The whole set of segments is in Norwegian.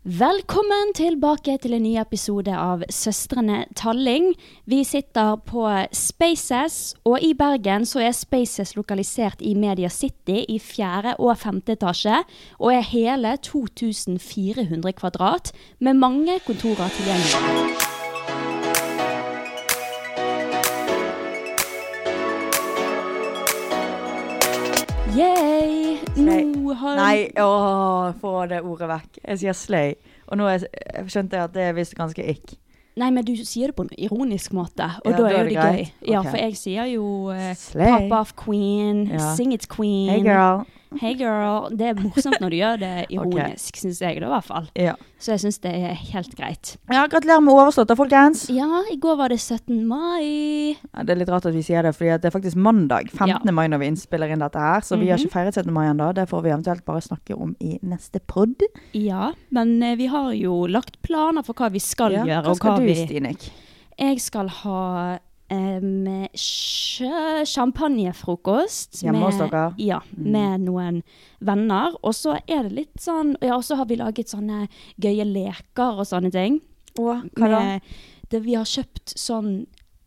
Velkommen tilbake til en ny episode av Søstrene Talling. Vi sitter på Spaces, og i Bergen så er Spaces lokalisert i Media City i fjerde og femte etasje, og er hele 2400 kvadrat, med mange kontorer tilgjengelig. Yay! Nå har Nei, åh, få det ordet vekk. Jeg sier slay. Og nå jeg, jeg skjønte jeg at det er visst ganske ikk. Nei, men du sier det på en ironisk måte, og Ja, da er det det gøy. greit. Ja, for jeg sier jo uh, Slay. pop off queen, Ja. sing it queen. Hey girl. Hey girl. Det er morsomt når du gjør det ironisk, synes jeg det, i hvert fall. Ja. Så jeg synes det er helt greit. ja, gratulerer med overstått folkens. Ja, i går var det 17. mai. Ja, det er litt rart at vi sier det, for det er faktisk mandag 15. Ja. mai når vi innspiller inn dette her, så vi har Mhm. ikke feiret 17. mai ennå. Det får vi eventuelt bare snakke om i neste podd. Ja, men eh, vi har jo lagt planer for hva vi skal gjøre. hva og skal hva du, vi... Stinek? Jeg skal ha sjø- champagnefrokost. Hjemme hos dere? Ja, Mm. med noen venner. Og så er det litt sånn Ja, og så har vi laget sånne gøye leker og sånne ting. Å, hva da? Det, vi har kjøpt sånn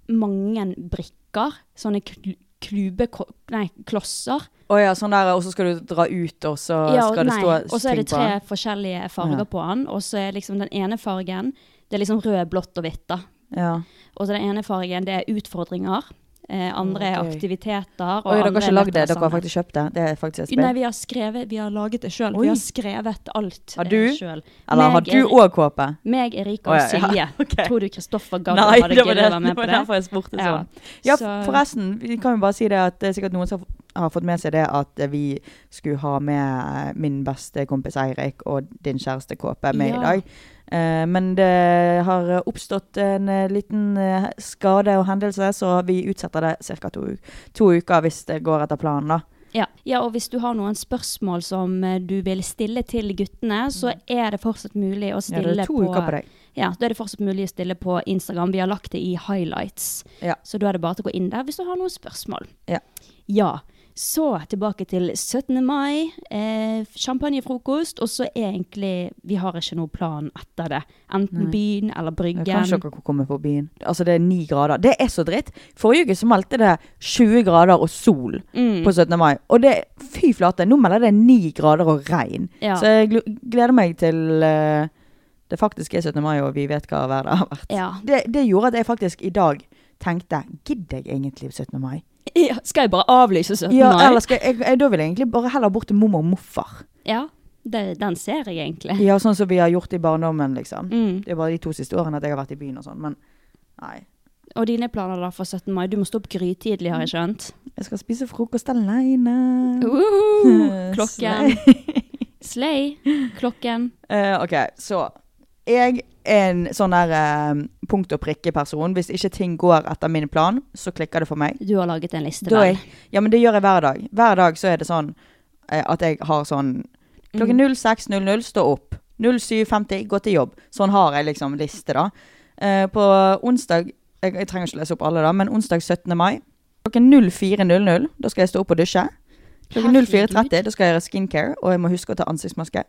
mange brikker. Sånne kl klube... Nei, klosser. Å ja, sånn der, og så skal du dra ut, og så Ja, skal det stå ting på Og så er det tre forskjellige farger Ja. på den. Og så er liksom den ene fargen Det er liksom rød, blått og hvitt, da. Ja. Og så den ene fargen, det er utfordringer. Eh, andre er okay. aktiviteter. Og Oi, dere har ikke lagd det, dere har faktisk kjøpt det. Det er faktisk et Nei, vi har skrevet, vi har laget det sjøl. Vi har skrevet alt Har du? eh, sjøl. Eller har du òg kåpe? Meg, Erika og ja, ja. Silje. Tror du Kristoffer gadd hadde det var, giddet å være med det Nei, på det? derfor jeg spurte sånn. Ja, Så- forresten, vi kan jo bare si det at det er sikkert noen som har fått med seg det at vi skulle ha med min beste kompis Eirik og din kjæreste Kåpe med Ja. i dag. Eh, Men det har oppstått en eh, liten eh, skade og hendelse, så vi utsetter det ca. To, to uker hvis det går etter planen. da. Ja. ja, og hvis du har noen spørsmål som du vil stille til guttene, så er det fortsatt mulig å Ja, stille det er to på uker på deg. Ja, da er det fortsatt mulig å stille på Instagram. Vi har lagt det i highlights. Ja. Så da er det bare til å gå inn der hvis du har noen spørsmål. Ja. Ja. Så tilbake til 17. mai. Eh, champagnefrokost. Og så egentlig Vi har ikke noen plan etter det. Enten Nei. byen eller Bryggen. Kanskje dere kommer på byen. Altså, det er ni grader. Det er så dritt. Forrige uke så meldte det 20 grader og sol Mm. på 17. mai. Og det Fy flate, nå melder det ni grader og regn. Ja. Så jeg gleder meg til uh, det faktisk er 17. mai, og vi vet hva været har vært. Ja. Det, det gjorde at jeg faktisk i dag tenkte Gidder jeg egentlig 17. mai? Ja. Skal jeg bare avlyse 17. Ja, mai? eller skal jeg, jeg, Da vil jeg egentlig bare heller bort til mormor og morfar. Ja, det, den ser jeg egentlig. Ja, sånn som vi har gjort i barndommen, liksom. Mm. Det er bare de to siste årene at jeg har vært i byen og sånn, men nei. Og dine planer da for 17. mai? Du må stå opp grytidlig, har jeg skjønt. Jeg skal spise frokost aleine. Uhuhu. Klokken. Slay. Klokken. Uh, ok, så jeg en sånn der eh, punkt og prikke-person. Hvis ikke ting går etter min plan, så klikker det for meg. Du har laget en liste, vel? ja, men det gjør jeg hver dag. Hver dag så er det sånn eh, at jeg har sånn Klokken 06.00 stå opp. 07.50 gå til jobb. Sånn har jeg liksom liste, da. Eh, på onsdag jeg, jeg trenger ikke lese opp alle, da, men onsdag 17. mai klokken 04.00 da skal jeg stå opp og dusje. Klokken 04.30 da skal jeg gjøre skincare, og jeg må huske å ta ansiktsmaske.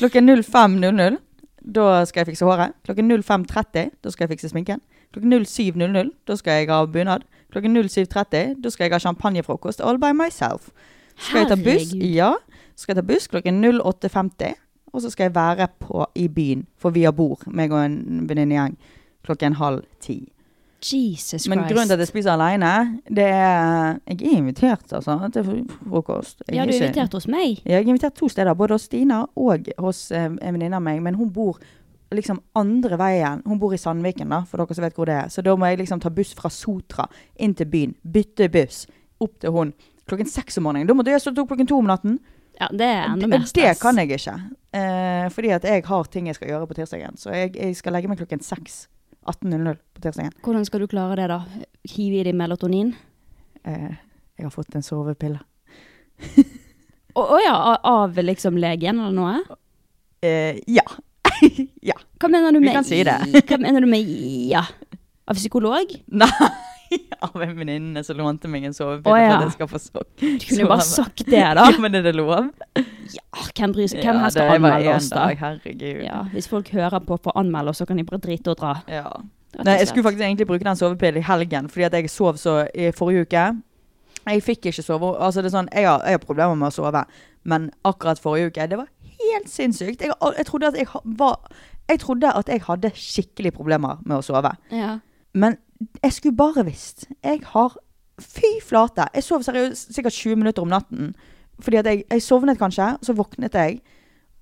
Klokken 05.00 da skal jeg fikse håret. Klokken 05.30 da skal jeg fikse sminken. Klokken 07.00 da skal jeg ha bunad. Klokken 07.30 da skal jeg ha champagnefrokost all by myself. Skal jeg ta buss? Ja. Skal jeg ta buss klokken 08.50. Og så skal jeg være på, i byen, for vi har bord, meg og en venninnegjeng, klokken halv ti. Jesus Men grunnen til at jeg spiser alene, det er Jeg er invitert, altså, til frokost. Jeg Ja, du er ikke- invitert hos meg. Jeg er invitert to steder, både hos Stina og hos eh, en venninne av meg. Men hun bor liksom andre veien. Hun bor i Sandviken, da, for dere som vet hvor det er. Så da må jeg liksom ta buss fra Sotra inn til byen. Bytte buss opp til hun klokken seks om morgenen. Da måtte jeg stått opp klokken to om natten. Ja, det er enda mer mer det kan jeg ikke. Eh, fordi at jeg har ting jeg skal gjøre på tirsdagen. Så jeg, jeg skal legge meg klokken seks. 18.00 på tirsdagen. Hvordan skal du klare det, da? Hive i deg melatonin? Eh, jeg har fått en sovepille. Å å ja, av liksom legen eller noe? Eh, ja. ja. Hva mener du med Vi kan si det. Hva mener du med ja? Av psykolog? Nei, av en venninne som lånte meg en sovepille ja. for at jeg skal få sove. Du kunne jo bare sagt det, da. Ja, men er det lov? Ja, Hvem bryr seg? Hvem Ja, her skal anmelde oss, da? dag, Herregud. Ja, hvis folk hører på for å anmelde oss, så kan de bare drite og dra. Ja. Nei, jeg skulle faktisk egentlig bruke den sovepillen i helgen, fordi at jeg sov så i forrige uke. Jeg fikk ikke sove. Altså det er sånn, jeg har, jeg har problemer med å sove, men akkurat forrige uke, det var helt sinnssykt. Jeg, jeg, trodde at jeg, var, jeg trodde at jeg hadde skikkelig problemer med å sove. Ja. Men jeg skulle bare visst. Jeg har Fy flate. Jeg sov seriøst sikkert 20 minutter om natten. Fordi at jeg, jeg sovnet kanskje, så våknet jeg.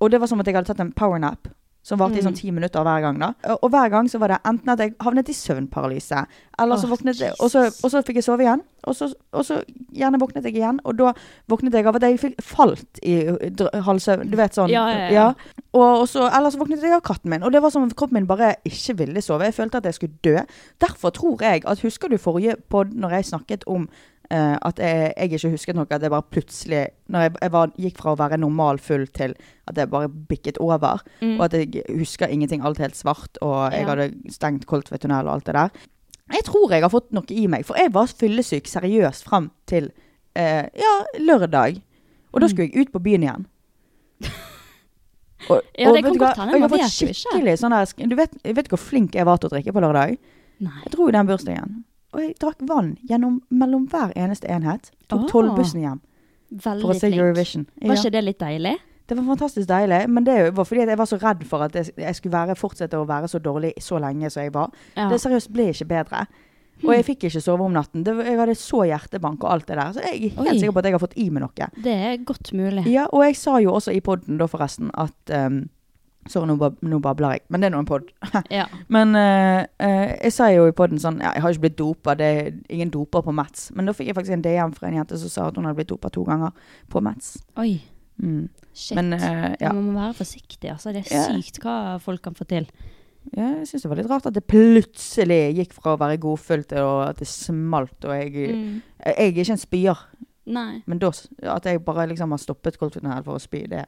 Og det var som at jeg hadde tatt en powernap. Som varte i Mm. sånn ti minutter hver gang. da. Og hver gang så var det enten at jeg havnet i søvnparalyse, eller så våknet jeg, og så, og så fikk jeg sove igjen. Og så, og så gjerne våknet jeg igjen, og da våknet jeg av at jeg fikk falt i halvsøvn. Du vet sånn. Ja, ja, ja. Og, og så, eller så våknet jeg av katten min, og det var som om kroppen min bare ikke ville sove. Jeg følte at jeg skulle dø. Derfor tror jeg at Husker du forrige pod når jeg snakket om eh, at jeg, jeg ikke husket noe? At jeg bare plutselig Når jeg, jeg var, gikk fra å være normal full til at jeg bare bikket over. Mm. Og at jeg husker ingenting. Alt helt svart, og jeg hadde stengt koldtvetttunnel og alt det der. Jeg tror jeg har fått noe i meg, for jeg var fyllesyk seriøst fram til uh, ja, lørdag. Og da Mm. skulle jeg ut på byen igjen. Og, Ja, det kan godt hende, Jeg man vet jo ikke. sånn der Du vet, vet hvor flink jeg var til å drikke på lørdag? Nei. Jeg dro i den bursdagen. Og jeg drakk vann gjennom, mellom hver eneste enhet. Tok Åh. tolvbussen hjem for å Veldig se flink. Eurovision. Var ikke det litt deilig? Det var fantastisk deilig, men det var fordi jeg var så redd for at jeg, jeg skulle være, fortsette å være så dårlig så lenge som jeg var. Ja. Det seriøst ble ikke bedre. Og jeg fikk ikke sove om natten. Det, jeg hadde så hjertebank og alt det der. Så jeg er helt Oi. sikker på at jeg har fått i meg noe. Det er godt mulig. Ja, og jeg sa jo også i podden da forresten at um, Sorry, nå, bab nå babler jeg, men det er nå en pod. Ja. men uh, uh, jeg sa jo i podden sånn ja, Jeg har ikke blitt dopa, det er ingen doper på Mats. Men da fikk jeg faktisk en DM fra en jente som sa at hun hadde blitt dopa to ganger på Mats. Oi, Mm. shit. Men uh, ja. Man må være forsiktig, altså. Det er Ja. sykt hva folk kan få til. ja. Jeg syns det var litt rart at det plutselig gikk fra å være godfull til at det smalt. Og jeg, Mm. jeg er ikke en spyer. Nei. Men da, at jeg bare liksom har stoppet koldtunnel for å spy, det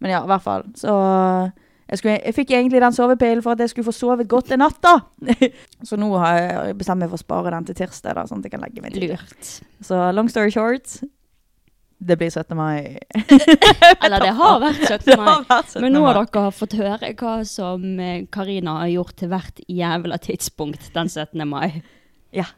Men ja, i hvert fall. Så jeg, skulle, jeg fikk egentlig den sovepillen for at jeg skulle få sove godt en natt, da. så nå har jeg bestemt meg for å spare den til tirsdag, da, sånn at jeg kan legge meg tidlig. Lurt. Så long story short det blir 17. mai. Eller det har vært 17. Mai. vært 17. Men nå har dere fått høre hva som eh, Karina har gjort til hvert jævla tidspunkt den 17. mai. Ja.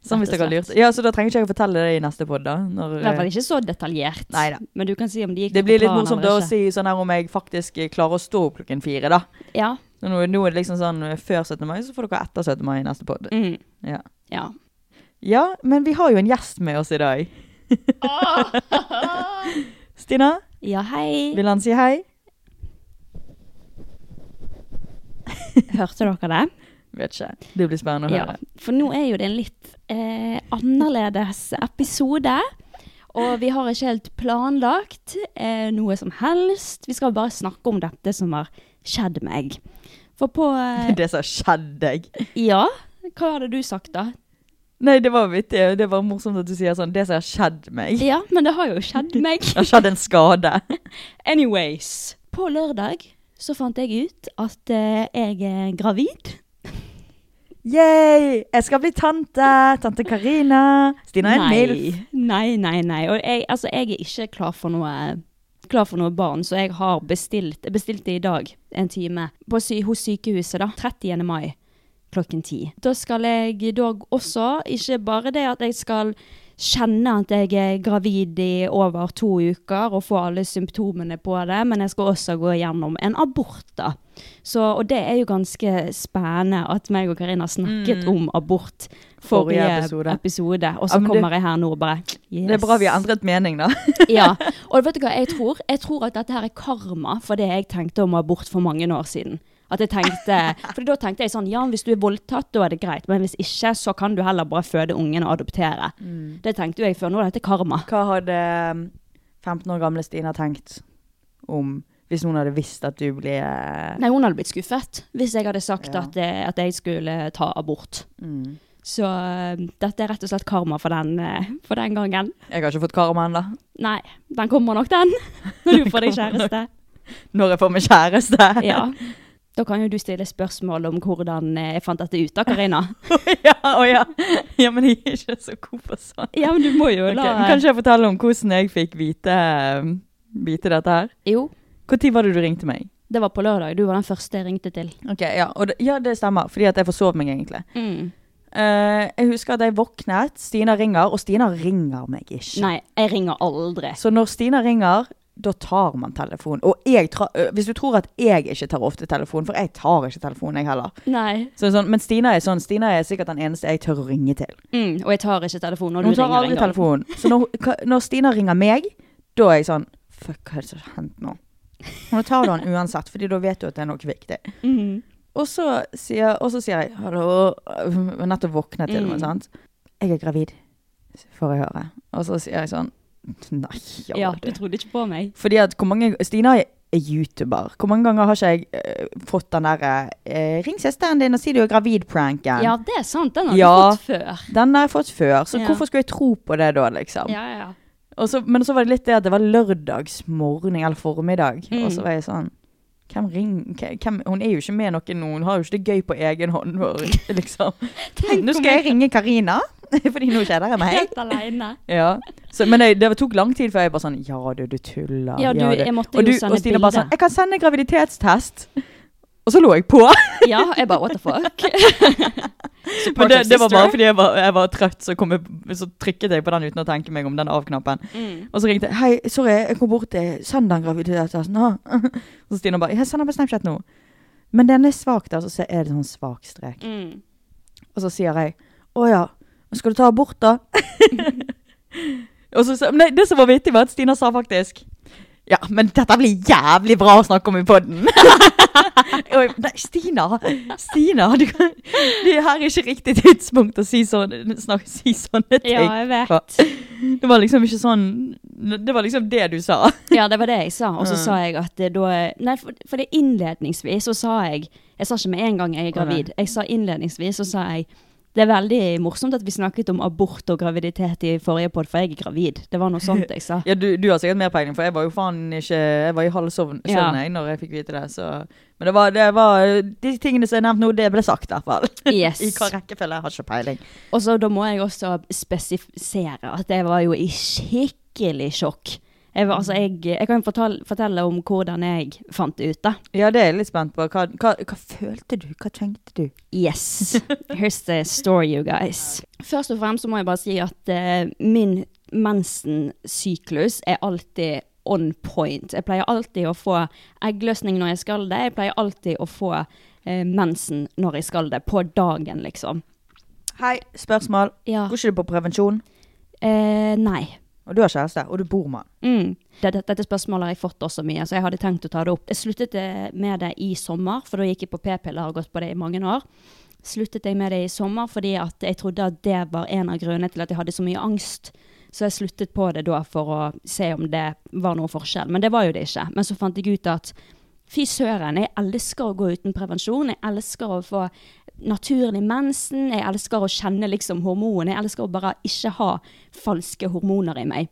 Som hvis dere har lurt. Ja, så da trenger ikke jeg å fortelle det i neste podd, da. Når, I hvert fall ikke så detaljert. Neida. Men du kan si om de gikk det blir litt morsomt å si sånn her om jeg faktisk klarer å stå opp klokken fire, da. Ja. Nå, nå er det liksom sånn eh, før 17. mai, så får dere etter 17. mai i neste podd. Mm. Ja. ja. ja, men vi har jo en gjest med oss i dag. Stina, Ja, hei. vil han si hei? Hørte dere det? Vet ikke. Det blir spennende å høre. Ja, for nå er jo det en litt eh, annerledes episode. Og vi har ikke helt planlagt eh, noe som helst. Vi skal bare snakke om dette som har skjedd meg. For på eh, Det som har skjedd deg. Ja, hva hadde du sagt da? Nei, det var vittig. Det var morsomt at du sier sånn Det som har skjedd meg. Ja, men det har jo skjedd meg. Det har skjedd en skade. Anyways. På lørdag så fant jeg ut at eh, jeg er gravid. Yay! Jeg skal bli tante. Tante Karina. Stina er en milf. Nei, nei, nei. Og jeg, altså, jeg er ikke klar for noe klar for noe barn, så jeg har bestilt Jeg bestilte i dag en time på sy hos sykehuset, da. 30. mai klokken ti. Da skal jeg da også, ikke bare det at jeg skal kjenne at jeg er gravid i over to uker og få alle symptomene på det, men jeg skal også gå gjennom en abort, da. Så, og det er jo ganske spennende at meg og Karina snakket Mm. om abort Forrige forrige, episode. episode. Og Ja, så det- kommer jeg her nå og bare yes. Det er bra vi har endret mening, da. Ja. Og vet du hva jeg tror? Jeg tror at dette her er karma for det jeg tenkte om abort for mange år siden. At jeg tenkte, for da tenkte jeg sånn, ja, hvis du er voldtatt, da er det greit. Men hvis ikke, så kan du heller bare føde ungen og adoptere. Det tenkte jo jeg før. Nå er dette karma. Hva hadde um, 15 år gamle Stina tenkt om hvis noen hadde visst at du ble eh, Nei, hun hadde blitt skuffet hvis jeg hadde sagt Ja. at, eh, at jeg skulle ta abort. mm. Så eh, dette er rett og slett karma for den, for den gangen. Jeg har ikke fått karma ennå. Nei, den kommer nok den. Når du får deg kjæreste. Når jeg får meg kjæreste. Ja. Da kan jo du stille spørsmål om hvordan jeg fant dette ut da, Karina. ja, å ja. ja, men jeg er ikke så god på sånn. Ja, men du må jo la men Kanskje jeg forteller om hvordan jeg fikk vite, vite dette her? Jo, Når var det du ringte meg? det var på lørdag. Du var den første jeg ringte til. Ok, Ja, det, ja det stemmer. Fordi at jeg forsov meg egentlig. Eh, jeg husker at jeg våknet, Stina ringer, og Stina ringer meg ikke. Nei, jeg ringer aldri. Så når Stina ringer, da tar man telefonen. Og hvis du tror at jeg ikke tar ofte telefonen, for jeg tar ikke telefonen, jeg heller. Nei. Så sånn, men Stina er sånn, Stina er sikkert den eneste jeg tør å ringe til. Mm, og jeg tar ikke telefonen når du ringer Hun tar aldri telefonen. Så når, når Stina ringer meg, da er jeg sånn Fuck, hva er det som har hendt nå? Og nå tar du han uansett, Fordi da vet du at det er noe viktig. Mhm. Og så sier, og så sier jeg hallo Hun nettopp våknet til meg, Mm. sant. Jeg er gravid, får jeg høre. Og så sier jeg sånn Nei, ja, Ja, du. trodde ikke på meg. Fordi at hvor mange Stina er er YouTuber. Hvor mange ganger har ikke jeg uh, fått den derre uh, 'Ring søsteren din og si du er gravid'-pranken. Ja, det er sant. Den har Ja. du fått før. Den har jeg fått før, så Ja. hvorfor skulle jeg tro på det da, liksom? Ja, ja, ja. Og så, men så var det litt det at det var lørdagsmorgen eller formiddag. Mm. Og så var jeg sånn hvem ringer, hvem, Hun er jo ikke med noen hun har jo ikke det gøy på egen hånd. Liksom. Nå skal jeg ringe Karina, fordi nå kjeder jeg meg. Helt alene. Ja. Så, men det, det tok lang tid før jeg bare sånn Ja, du, du tuller. Ja, du, du. jeg måtte og, du, og Stina bare sånn Jeg kan sende graviditetstest. Og så lå jeg på. Ja, jeg bare what the fuck. Men det, det var bare fordi jeg var, jeg var trøtt, så, kom jeg, så trykket jeg på den uten å tenke meg om den av-knappen. Mm. Og så ringte jeg 'Hei, sorry, jeg kom bort til søndag den graviditetstesten.' Ah. Så Stina bare 'Jeg sender på Snapchat nå'. Men den er svak der, så er det sånn svak strek. Mm. Og så sier jeg 'Å ja, skal du ta abort, da?' Og så, nei, det som var vittig, var at Stina sa faktisk ja, men dette blir jævlig bra å snakke om i podden. Nei, Stina! Stina, du kan, det her er ikke riktig tidspunkt å si, sånn, snak, si sånne ting. Ja, jeg vet. Det var liksom ikke sånn Det var liksom det du sa. Ja, det var det jeg sa. Og så Mm. sa jeg at da Nei, for, for det innledningsvis så sa jeg Jeg sa ikke med en gang jeg er gravid. Jeg sa innledningsvis så sa jeg det er veldig morsomt at vi snakket om abort og graviditet i forrige pod, for jeg er gravid. Det var noe sånt jeg sa. Ja, du, du har sikkert mer peiling, for jeg var jo faen ikke Jeg var i Ja. søvn jeg når jeg fikk vite det, så Men det var, det var De tingene som er nevnt nå, det ble sagt, i hvert fall. Yes. I hva rekkefølge, jeg har ikke peiling. Og så da må jeg også spesifisere at jeg var jo i skikkelig sjokk. Jeg, var, altså, jeg, jeg kan fortelle, fortelle om hvordan jeg fant det ut, da. Ja, det er jeg litt spent på. Hva, hva, hva følte du? Hva tenkte du? Yes. Here's the story, you guys. Først og fremst så må jeg bare si at uh, min mensensyklus er alltid on point. Jeg pleier alltid å få eggløsning når jeg skal det. Jeg pleier alltid å få eh, mensen når jeg skal det. På dagen, liksom. Hei, spørsmål. Ja. Går ikke du på prevensjon? Eh, nei. Og du har kjæreste, og du bor med han. Mm. Dette, dette spørsmålet har jeg fått også mye, så jeg hadde tenkt å ta det opp. Jeg sluttet eh, med det i sommer, for da gikk jeg på p-piller og har gått på det i mange år. Sluttet jeg med det i sommer fordi jeg trodde at det var en av grunnene til at jeg hadde så mye angst. Så jeg sluttet på det da for å se om det var noen forskjell. Men det var jo det ikke. Men så fant jeg ut at fy søren, jeg elsker å gå uten prevensjon. Jeg elsker å få naturlig mensen. Jeg elsker å kjenne liksom hormonene. Jeg elsker å bare ikke ha falske hormoner i meg.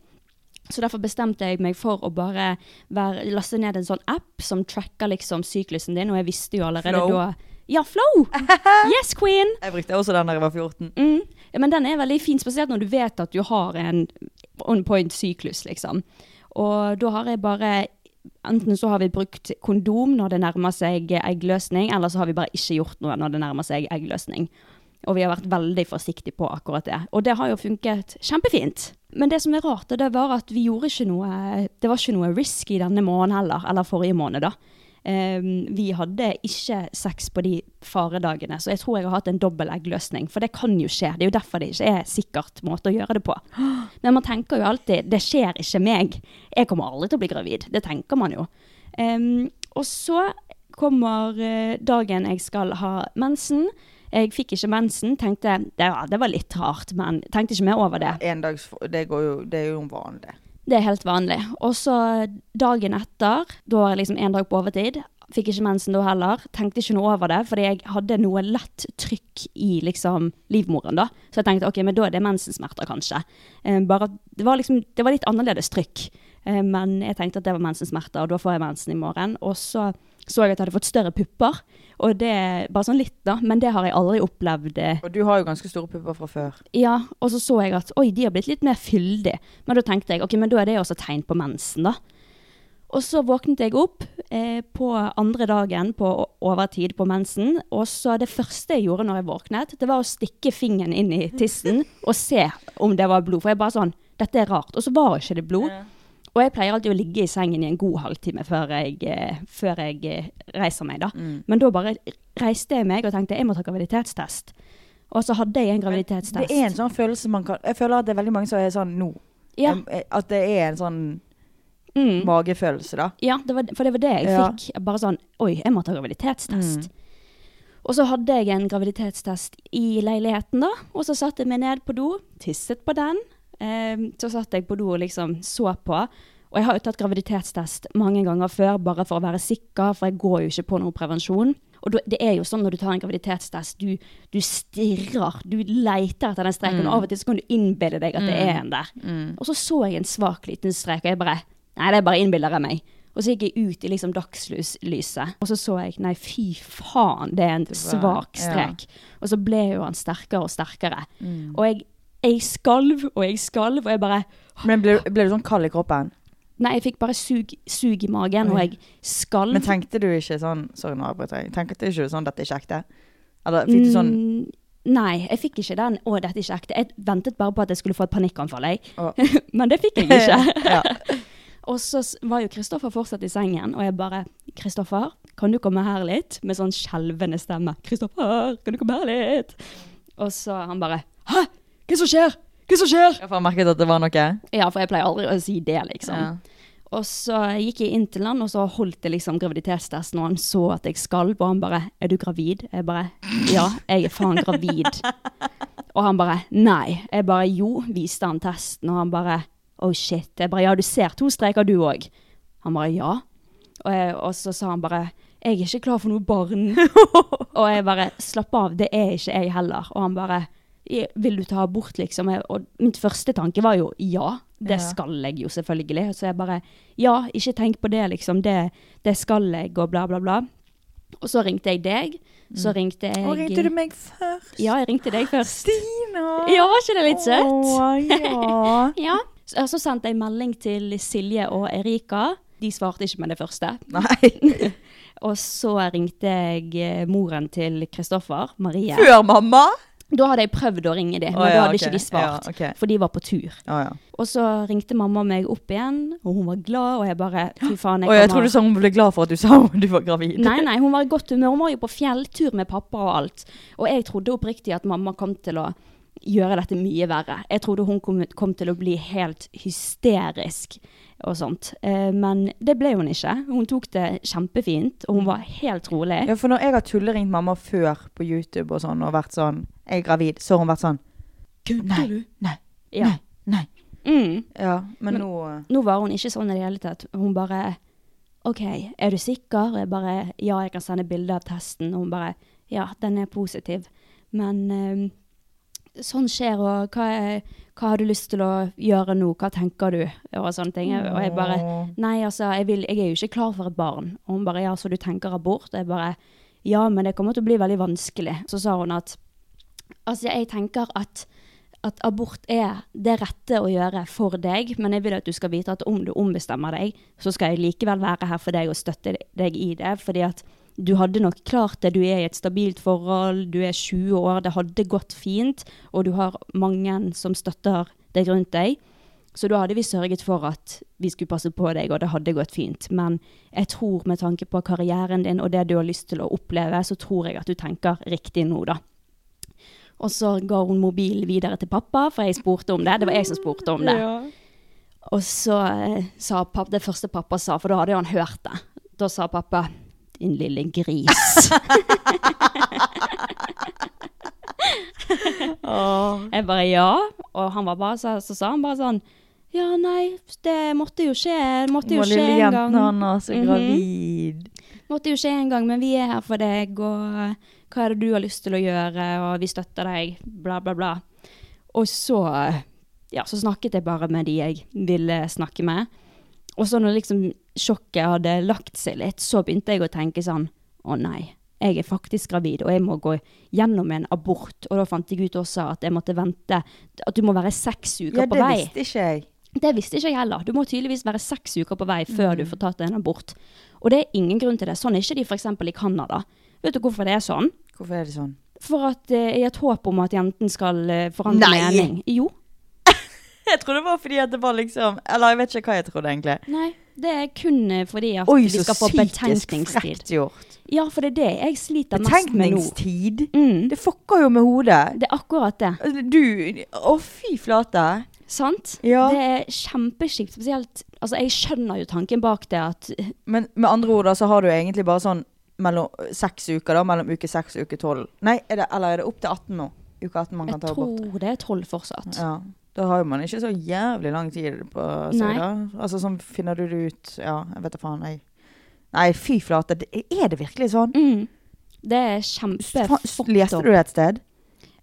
Så derfor bestemte jeg meg for å bare være, laste ned en sånn app som tracker liksom syklusen din, og jeg visste jo allerede Flow. da Ja, Flow! Yes, queen! Jeg brukte også den da jeg var 14. Mm. Ja, Men den er veldig fin, spesielt når du vet at du har en on point syklus, liksom. Og da har jeg bare Enten så har vi brukt kondom når det nærmer seg eggløsning, eller så har vi bare ikke gjort noe når det nærmer seg eggløsning. Og vi har vært veldig forsiktige på akkurat det. Og det har jo funket kjempefint. Men det som er rart, det var at vi gjorde ikke noe Det var ikke noe risky denne måneden heller, eller forrige måned, da. Vi hadde ikke sex på de faredagene, så jeg tror jeg har hatt en dobbel eggløsning. For det kan jo skje. Det er jo derfor det ikke er sikkert måte å gjøre det på. Men man tenker jo alltid det skjer ikke meg. Jeg kommer aldri til å bli gravid. Det tenker man jo. Um, og så kommer eh, dagen jeg skal ha mensen. Jeg fikk ikke mensen. Tenkte det, ja, det var litt rart, men tenkte ikke mer over det. En dags, det, jo, det er jo vanlig. Det er helt vanlig. Og så dagen etter, da var jeg liksom en dag på overtid. Fikk ikke mensen da heller. Tenkte ikke noe over det, fordi jeg hadde noe lett trykk i liksom livmoren. da. Så jeg tenkte ok, men da er det mensensmerter, kanskje. Eh, bare, det, var liksom, det var litt annerledes trykk. Eh, men jeg tenkte at det var mensensmerter, og da får jeg mensen i morgen. Og så så jeg at jeg hadde fått større pupper. Og det bare sånn litt, da. Men det har jeg aldri opplevd. eh, Og du har jo ganske store pupper fra før. ja, og så så jeg at oi, de har blitt litt mer fyldige. Men da tenkte jeg ok, men da er det også tegn på mensen, da. Og så våknet jeg opp eh, på andre dagen på overtid på mensen. Og så det første jeg gjorde når jeg våknet, det var å stikke fingeren inn i tissen og se om det var blod. For jeg bare sånn Dette er rart. Og så var ikke det blod. Og jeg pleier alltid å ligge i sengen i en god halvtime før jeg, eh, før jeg eh, reiser meg, da. Men da bare reiste jeg meg og tenkte jeg må ta graviditetstest. Og så hadde jeg en graviditetstest. Det er en sånn følelse man kan Jeg føler at det er veldig mange som er sånn nå. Ja. Eh, At det er en sånn Mm. magefølelse, da. Ja, det var, for det var det jeg Ja. fikk. Bare sånn Oi, jeg må ta graviditetstest. Mm. Og så hadde jeg en graviditetstest i leiligheten, da. Og så satte jeg meg ned på do, tisset på den. Eh, så satt jeg på do og liksom så på. Og jeg har jo tatt graviditetstest mange ganger før, bare for å være sikker, for jeg går jo ikke på noe prevensjon. Og det er jo sånn når du tar en graviditetstest, du, du stirrer, du leiter etter den streken, og av og til så kan du innbille deg at det er en der. Og så så jeg en svak liten strek, og jeg bare Nei, det er bare innbiller jeg meg. Og så gikk jeg ut i liksom dagslyset, og så så jeg nei, fy faen, det er en svak ja. strek. Og så ble jo han sterkere og sterkere. Og jeg, jeg skalv og jeg skalv, og jeg bare Men ble, ble du sånn kald i kroppen? Nei, jeg fikk bare sug, sug i magen, og jeg skalv. Men tenkte du ikke sånn Sorry, nå avbryter jeg. Tenkte du ikke sånn dette er ikke ekte? Eller fikk du sånn Mm, Nei, jeg fikk ikke den 'å, dette er ikke ekte'. Jeg ventet bare på at jeg skulle få et panikkanfall, jeg. Oh. Men det fikk jeg ikke. ja. Og så var jo Kristoffer fortsatt i sengen, og jeg bare 'Kristoffer, kan du komme her litt?' Med sånn skjelvende stemme. 'Kristoffer, kan du komme her litt?' Og så han bare 'Hæ? Hva som skjer? Hva som skjer?' Ja, for han merket at det var noe. Ja, for jeg pleier aldri å si det, liksom. Ja. Og så gikk jeg inn til han, og så holdt jeg liksom graviditetstesten, og han så at jeg skalv, og han bare 'Er du gravid?' Jeg bare 'Ja, jeg er faen gravid'. og han bare 'Nei'. Jeg bare 'Jo', viste han testen, og han bare 'Oh shit'. Jeg bare 'Ja, du ser to streker, du òg'. Han bare 'Ja'. Og, jeg, og så sa han bare 'Jeg er ikke klar for noe barn'. og jeg bare 'Slapp av, det er ikke jeg heller'. Og han bare 'Vil du ta abort', liksom? Og min første tanke var jo 'ja'. Det Ja. skal jeg jo selvfølgelig. Så jeg bare Ja, ikke tenk på det, liksom. Det, det skal jeg, og bla, bla, bla. Og så ringte jeg deg. Så ringte jeg Og ringte du meg først? Ja, jeg ringte deg først. Stina! Ja, var ikke det litt søtt? Å, ja. Ja. Så, så sendte jeg melding til Silje og Erika. De svarte ikke med det første. Nei. Og så ringte jeg eh, moren til Kristoffer, Marie. Før mamma? Da hadde jeg prøvd å ringe dem, men Å, da hadde okay. ikke de svart. Ja, okay. For de var på tur. Oh, ja. Og så ringte mamma meg opp igjen, og hun var glad, og jeg bare Fy faen, jeg Og jeg trodde du sa hun ble glad for at du sa du var gravid. Nei, nei, hun var i godt humør. Hun var jo på fjelltur med pappa og alt. Og jeg trodde oppriktig at mamma kom til å gjøre dette mye verre. Jeg trodde hun kom, kom til å bli helt hysterisk og sånt. Eh, men det ble hun ikke. Hun tok det kjempefint, og hun var helt rolig. Ja, for når jeg har tulleringt mamma før på YouTube og sånn, og vært sånn Jeg er gravid, så har hun vært sånn Nei, nei, Ja. nei, nei. Mm. Ja, men, Men- nå Nå var hun ikke sånn i det hele tatt. Hun bare OK, er du sikker? Og jeg bare Ja, jeg kan sende bilde av testen. Og hun bare ja, den er positiv. Men eh, sånn skjer, og hva, er, hva har du lyst til å gjøre nå? Hva tenker du? Og sånne ting. Og jeg bare Nei, altså, jeg, vil, jeg er jo ikke klar for et barn. Og hun bare Ja, så du tenker abort? Og jeg bare Ja, men det kommer til å bli veldig vanskelig. Så sa hun at Altså, jeg tenker at at abort er det rette å gjøre for deg, men jeg vil at du skal vite at om du ombestemmer deg, så skal jeg likevel være her for deg og støtte deg i det. Fordi at du hadde nok klart det. Du er i et stabilt forhold, du er 20 år, det hadde gått fint, og du har mange som støtter deg rundt deg. Så da hadde vi sørget for at vi skulle passe på deg, og det hadde gått fint. Men jeg tror med tanke på karrieren din og det du har lyst til å oppleve, så tror jeg at du tenker riktig nå, da. Og så ga hun mobilen videre til pappa, for jeg spurte om det. Det var jeg som spurte om det. Og så eh, sa pappa, det første pappa sa, for da hadde han hørt det. Da sa pappa din lille gris. jeg bare ja. Og han var bare, så, så sa han bare sånn Ja, nei, det måtte jo skje. Det måtte jo skje en gang. hans Mhm. gravid. Måtte jo skje en gang, men vi er her for deg, og hva er det du har lyst til å gjøre, og vi støtter deg, bla, bla, bla. Og så, ja, så snakket jeg bare med de jeg ville snakke med. Og så når liksom sjokket hadde lagt seg litt, så begynte jeg å tenke sånn, å nei, jeg er faktisk gravid, og jeg må gå gjennom en abort. Og da fant jeg ut også at jeg måtte vente, at du må være seks uker Ja, på det visste ikke jeg. Det visste ikke jeg heller. Du må tydeligvis være seks uker på vei før Mm. du får tatt en abort. Og det er ingen grunn til det. Sånn er ikke de f.eks. i Canada. Vet du hvorfor det er sånn? Hvorfor er det sånn? For at eh, i et håp om at jenten skal eh, forandre Nei. mening. Jo. Jeg tror det var fordi at det var liksom Eller jeg vet ikke hva jeg trodde, egentlig. Nei, det er kun eh, fordi at Oi, vi skal få betenkningstid. Oi, så frekt gjort. Ja, for det er det jeg sliter mest med nå. Betenkningstid? Mm, Det fucker jo med hodet. det er akkurat det. Du Å, fy flate. Sant? Ja. Det er kjempekjipt. Spesielt Altså, jeg skjønner jo tanken bak det at Men med andre ord da, så har du egentlig bare sånn mellom seks uker, da. Mellom uke seks og uke tolv. Nei, er det, eller er det opp til 18 nå? Uke 18 man kan Jeg ta abort. tror det er tolv fortsatt. Ja. Da har man ikke så jævlig lang tid på seg, da. Altså sånn finner du det ut Ja, jeg vet da faen, jeg. Nei, fy flate. Er det virkelig sånn? Mm. Det er Faen, kjempe Leste du det et sted?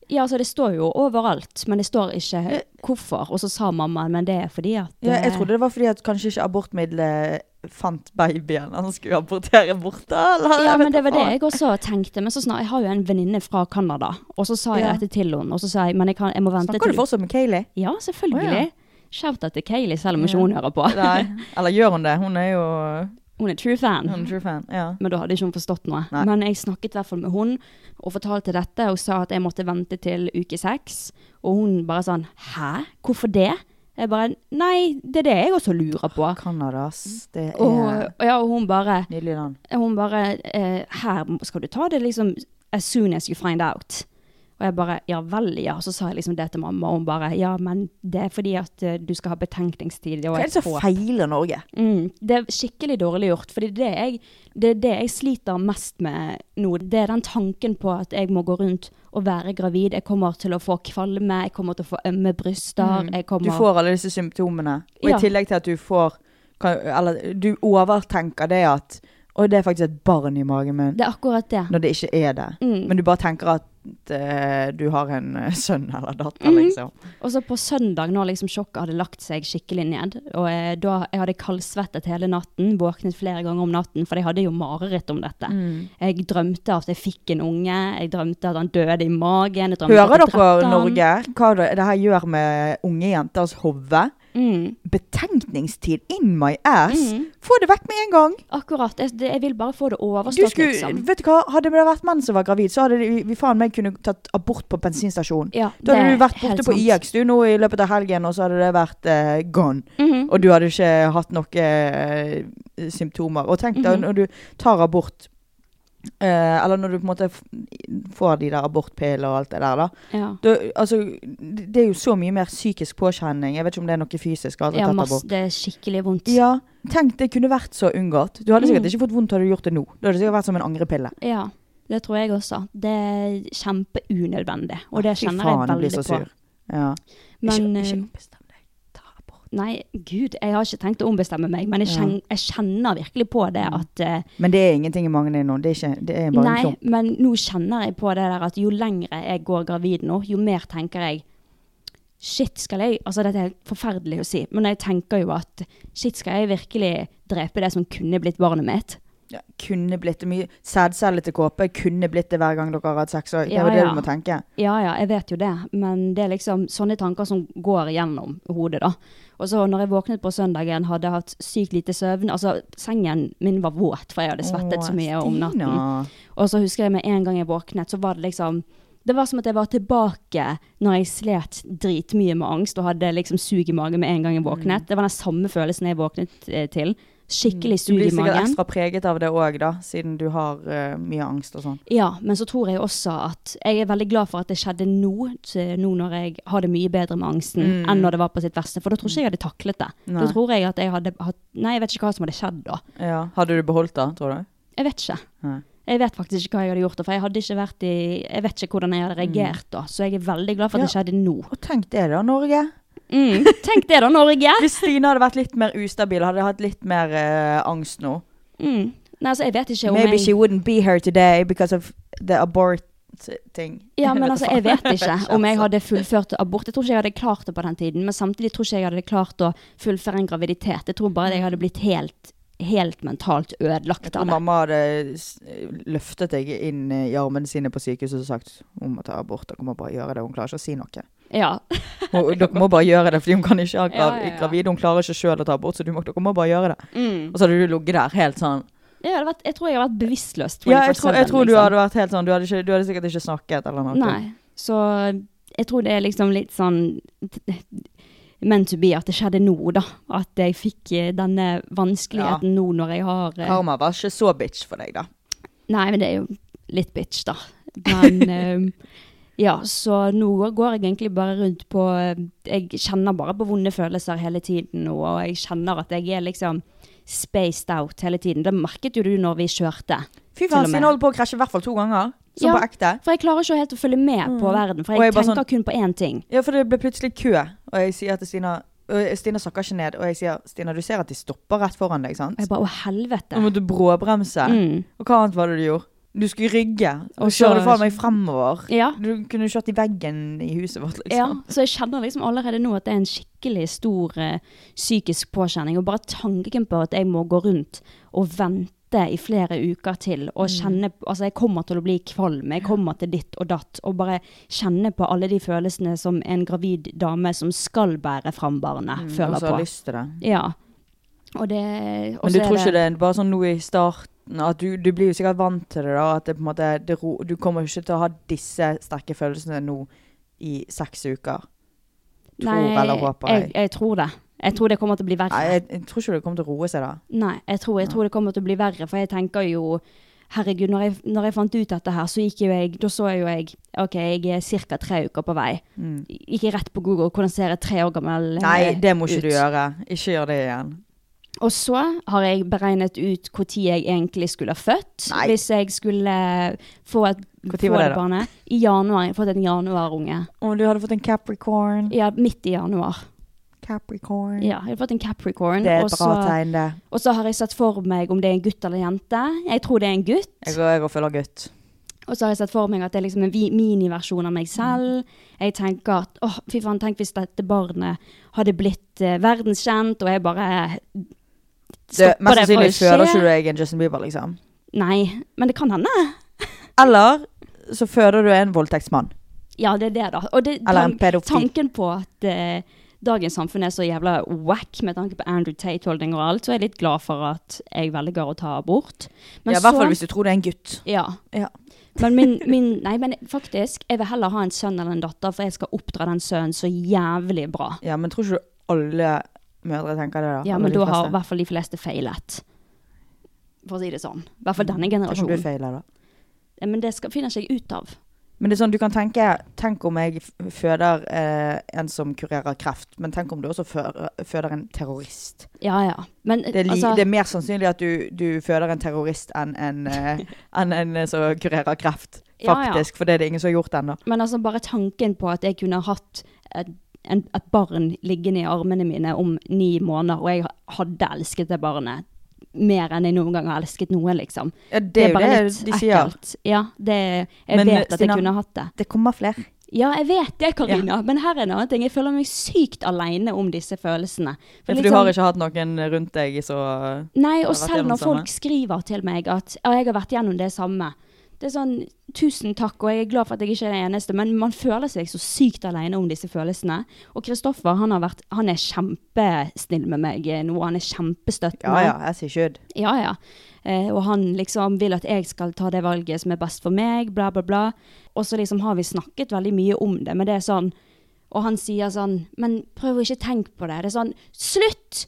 Ja, altså det står jo overalt, men det står ikke hvorfor. Og så sa mamma, men det er fordi at Ja, jeg eh, trodde det var fordi at kanskje ikke abortmiddelet fant babyen han skulle abortere bort. Eller, ja, men det var det jeg også tenkte. Men så snart, jeg har jo en venninne fra Canada, og så sa jeg dette til henne. Og så sa jeg men jeg, kan, jeg må vente Snakker du fortsatt med Kayleigh? Ja, selvfølgelig. Oh, ja. Shout-out til Kayleigh, selv om ikke hun hører på. Nei. Eller gjør hun det? Hun er jo Hun er true fan. hun er true fan. Ja. Men da hadde ikke hun forstått noe. Nei. Men jeg snakket i hvert fall med hun og fortalte dette og sa at jeg måtte vente til uke seks. Og hun bare sånn Hæ? Hvorfor det? Jeg bare Nei, det er det jeg også lurer på. Canada, ass. Det er Og, ja, og hun bare nydelig land. Hun bare eh, Her skal du ta det liksom as soon as you find out. Og jeg bare Ja vel, ja. Så sa jeg liksom det til mamma, og hun bare Ja, men det er fordi at eh, du skal ha betenkningstid. Hva er det som feiler Norge? Mm, det er skikkelig dårlig gjort. Fordi det, det er det jeg sliter mest med nå. Det er den tanken på at jeg må gå rundt og være gravid. Jeg kommer til å få kvalme, jeg kommer til å få ømme bryster. Jeg kommer Mm. Du får alle disse symptomene. Og Ja. i tillegg til at du får kan, Eller du overtenker det at og det er faktisk et barn i magen min. Det er akkurat det. Når det ikke er det. Mm. Men du bare tenker at du har en eh, sønn eller datter, Mhm. liksom. Og så på søndag, når liksom sjokket hadde lagt seg skikkelig ned, og eh, da jeg hadde kaldsvettet hele natten, våknet flere ganger om natten, for jeg hadde jo mareritt om dette. Mm. Jeg drømte at jeg fikk en unge, jeg drømte at han døde i magen. Hører dere. Norge, hva det, det her gjør med unge jenters hode? Mm. Betenkningstid in my ass! Mm. Få det vekk med en gang! Akkurat. Jeg, det, jeg vil bare få det Du overstått, skulle, liksom. vet du hva, Hadde det vært menn som var gravid, så hadde vi, vi faen meg kunne tatt abort på bensinstasjon. Ja, Da hadde du vært borte på. IX du nå i løpet av helgen, og så hadde det vært uh, gone. Mhm. Og du hadde ikke hatt noen uh, symptomer. Og tenk deg Mhm. når du tar abort eh, Eller når du på en måte får de der abortpiller og alt det der, da. Ja. Du, altså, det er jo så mye mer psykisk påkjenning. Jeg vet ikke om det er noe fysisk. Altså, ja, masse, det er skikkelig vondt. Ja, tenk, det kunne vært så unngått. Du hadde sikkert Mm. ikke fått vondt hadde du gjort det nå. Det hadde sikkert vært som en angrepille. Ja, det tror jeg også. Det er kjempeunødvendig, og det Fy kjenner faen, jeg jeg blir veldig så på. sur. Ja. Men ikke, eh, ikke ombestem deg. Ta abort. Nei, gud, jeg har ikke tenkt å ombestemme meg, men jeg, kjenner, jeg kjenner virkelig på det at uh, Men det er ingenting i magen din nå. Det er, ikke, det er bare Nei, en klump. men nå kjenner jeg på det der at jo lengre jeg går gravid nå, jo mer tenker jeg Shit, skal jeg Altså, dette er forferdelig å si, men jeg tenker jo at shit, skal jeg virkelig drepe det som kunne blitt barnet mitt? Ja, kunne blitt det mye sædcellete kåpe. Kunne blitt det hver gang dere har hatt sex. Og det er jo det ja. du må tenke. Ja, ja, jeg vet jo det, men det er liksom sånne tanker som går gjennom hodet, da. Og så når jeg våknet på søndagen, hadde jeg hatt sykt lite søvn. Altså, sengen min var våt, for jeg hadde svettet så mye om natten. Og så husker jeg med en gang jeg våknet, så var det liksom Det var som at jeg var tilbake når jeg slet dritmye med angst og hadde liksom sug i magen med en gang jeg våknet. Mm. Det var den samme følelsen jeg våknet eh, til. Skikkelig Du blir sikkert ekstra preget av det òg, da, siden du har uh, mye angst og sånn. Ja, men så tror jeg også at jeg er veldig glad for at det skjedde nå, nå når jeg har det mye bedre med angsten Mm. enn når det var på sitt verste. For da tror ikke jeg hadde taklet det. Nei. Da tror jeg at jeg hadde hatt Nei, jeg vet ikke hva som hadde skjedd da. Ja. Hadde du beholdt det, tror du? Jeg vet ikke. Nei. Jeg vet faktisk ikke hva jeg hadde gjort, for jeg hadde ikke vært i Jeg vet ikke hvordan jeg hadde reagert da, så jeg er veldig glad for at det skjedde nå. Og tenk det, da, Norge. Mm. Tenk det da, Norge! Hvis Stine hadde vært litt mer ustabil, hadde hatt litt mer uh, angst nå. Mm. Nei, altså, jeg vet ikke om Maybe jeg she wouldn't be here today because of the abort ting. Ja, men altså, jeg vet ikke om jeg altså. hadde fullført abort. Jeg tror ikke jeg hadde klart det på den tiden, men samtidig tror ikke jeg hadde klart å fullføre en graviditet. Jeg tror bare jeg hadde blitt helt, helt mentalt ødelagt av det. mamma hadde løftet deg inn i armene sine på sykehuset og sagt hun må ta abort. Hun må bare gjøre det. Hun klarer ikke å si noe. Ja. og dere må bare gjøre det, fordi hun kan ikke ha grav Ja, ja, ja. gravid. Hun klarer ikke sjøl å ta abort, så du må, dere må bare gjøre det. Mm. Og så hadde du ligget der helt sånn. Jeg, vært, jeg tror jeg hadde vært bevisstløs. Ja, jeg tror, jeg 24/7, tror du liksom. hadde vært helt sånn. Du hadde, ikke, du hadde sikkert ikke snakket eller noe. Nei. Så jeg tror det er liksom litt sånn meant to be at det skjedde nå, da. At jeg fikk eh, denne vanskeligheten nå når jeg har eh, Karma var ikke så bitch for deg, da. Nei, men det er jo litt bitch, da. Men ehm, ja, så nå går jeg egentlig bare rundt på eh, Jeg kjenner bare på vonde følelser hele tiden og jeg kjenner at jeg er liksom spaced out hele tiden. Det merket jo du når vi kjørte. Fy faen, med. Stine holdt på å krasje i hvert fall to ganger. Som Ja. på ekte. For jeg klarer ikke helt å følge med på verden, for Mm. Jeg, jeg tenker sånn- kun på én ting. Ja, for det ble plutselig kø, og jeg sier til Stina og Stina sakker ikke ned, og jeg sier Stina, du ser at de stopper rett foran deg, sant? Og jeg bare å helvete. Nå måtte du bråbremse. Mm. Og hva annet var det du gjorde? Du skulle rygge, og Og kjøre faen meg fremover. Ja. Du kunne kjørt i veggen i huset vårt, Liksom. Ja, så jeg kjenner liksom allerede nå at det er en skikkelig stor uh, psykisk påkjenning. Og bare tanken på at jeg må gå rundt og vente i flere uker til og Mm. kjenne Altså, jeg kommer til å bli kvalm, jeg kommer til ditt og datt. Og bare kjenne på alle de følelsene som en gravid dame som skal bære fram barnet, Mm, føler og så på. har lyst til det. Ja. Det Men du tror ikke det er bare sånn nå i starten at du, du blir jo sikkert vant til det, da. At det måte det Du kommer ikke til å ha disse sterke følelsene nå i seks uker. Tror eller håper jeg. jeg. Jeg tror det. Jeg tror det kommer til å bli verre. Nei, jeg, jeg tror ikke det kommer til å roe seg da. Nei, jeg tror, jeg tror det kommer til å bli verre, for jeg tenker jo Herregud, når jeg, når jeg fant ut dette her, så gikk jo jeg Da så jeg jo jeg OK, jeg er ca. tre uker på vei. Gikk jeg rett på Google hvordan ser et tre år gammel eh, Mm. Nei, det må ikke ut. du gjøre. Ikke gjør det igjen. Og så har jeg beregnet ut når jeg egentlig skulle ha født. Nei. Hvis jeg skulle få et få det da? barnet. I januar. Jeg har fått en januarunge. Og du hadde fått en Capricorn. Ja, midt i januar. Capricorn. Ja, jeg har fått en Capricorn. Det er et et bra tegn, det. Og så har jeg sett for meg om det er en gutt eller en jente. Jeg tror det er en gutt. Jeg går, jeg går følger gutt. Og så har jeg sett for meg at det er liksom en miniversjon av meg selv. Jeg tenker at åh, fy faen, tenk hvis dette barnet hadde blitt eh, verdenskjent, og jeg bare Det, mest sannsynlig føder ikke du deg en Justin Bieber, liksom. Nei, men det kan hende. Eller så føder du en voldtektsmann. Ja, det er det, da. Og det, pedofil. tanken på at uh, dagens samfunn er så jævla wack med tanke på Andrew Tate-holdning og alt, så er jeg litt glad for at jeg velger å ta abort. Men ja, I hvert fall hvis du tror det er en gutt. Ja. Ja. Men min, min Nei, men faktisk, jeg vil heller ha en sønn eller en datter, for jeg skal oppdra den sønnen så jævlig bra. Ja, men tror ikke du alle mødre tenker det, da? Ja, men da har i hvert fall de fleste feilet. For å si det sånn. I hvert fall denne Tenk om du feiler, da. Ja, Men det skal, finner ikke jeg ut av. Men det er sånn, du kan tenke Tenk om jeg føder eh, en som kurerer kreft, men tenk om du også føder, føder en terrorist. Ja, ja. Men Det er, altså, det er mer sannsynlig at du, du føder en terrorist enn en, eh, en, en eh, som kurerer kreft. Ja, ja. Faktisk. For det er det ingen som har gjort ennå. Men altså bare tanken på at jeg kunne hatt et, en, et barn liggende i armene mine om ni måneder, og jeg hadde elsket det barnet mer enn jeg noen gang har elsket noen, liksom. Ja, det er jo bare det litt ekkelt. Ja, det, jeg Men, vet at Stina- jeg kunne hatt det. Det kommer flere. Ja, jeg vet det, Karina. Men her er en annen ting. Jeg føler meg sykt alene om disse følelsene. For litt du har sånn- ikke hatt noen rundt deg så Nei, og selv når folk skriver til meg at ja, jeg har vært gjennom det samme. Det er sånn tusen takk, og jeg er glad for at jeg ikke er den eneste, men man føler seg så sykt alene om disse følelsene. Og Kristoffer, han, han er kjempesnill med meg eh, nå. Han er kjempestøttende. Ja ja, jeg sier kjød. Ja, ja. Eh, og han liksom vil at jeg skal ta det valget som er best for meg, bla, bla, bla. Og så liksom har vi snakket veldig mye om det, men det er sånn Og han sier sånn Men prøv å ikke tenke på det. Det er sånn Slutt!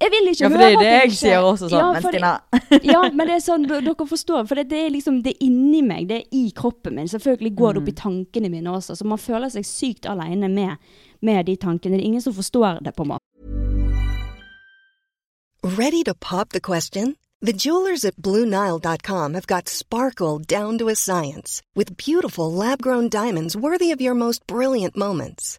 Jeg vil ikke Ja, for høre det er det at jeg sier også sånn. Ja, men Stina ja, men det er sånn, dere forstår, for det, det er liksom, det er inni meg, det er i kroppen min. Selvfølgelig går det opp i Mm. tankene mine også, så man føler seg sykt alene med, med de tankene. Det er ingen som forstår det på en måte. Ready to pop the question? The jewelers at BlueNile.com have got sparkle down to a science with beautiful lab grown diamonds worthy of your most brilliant moments.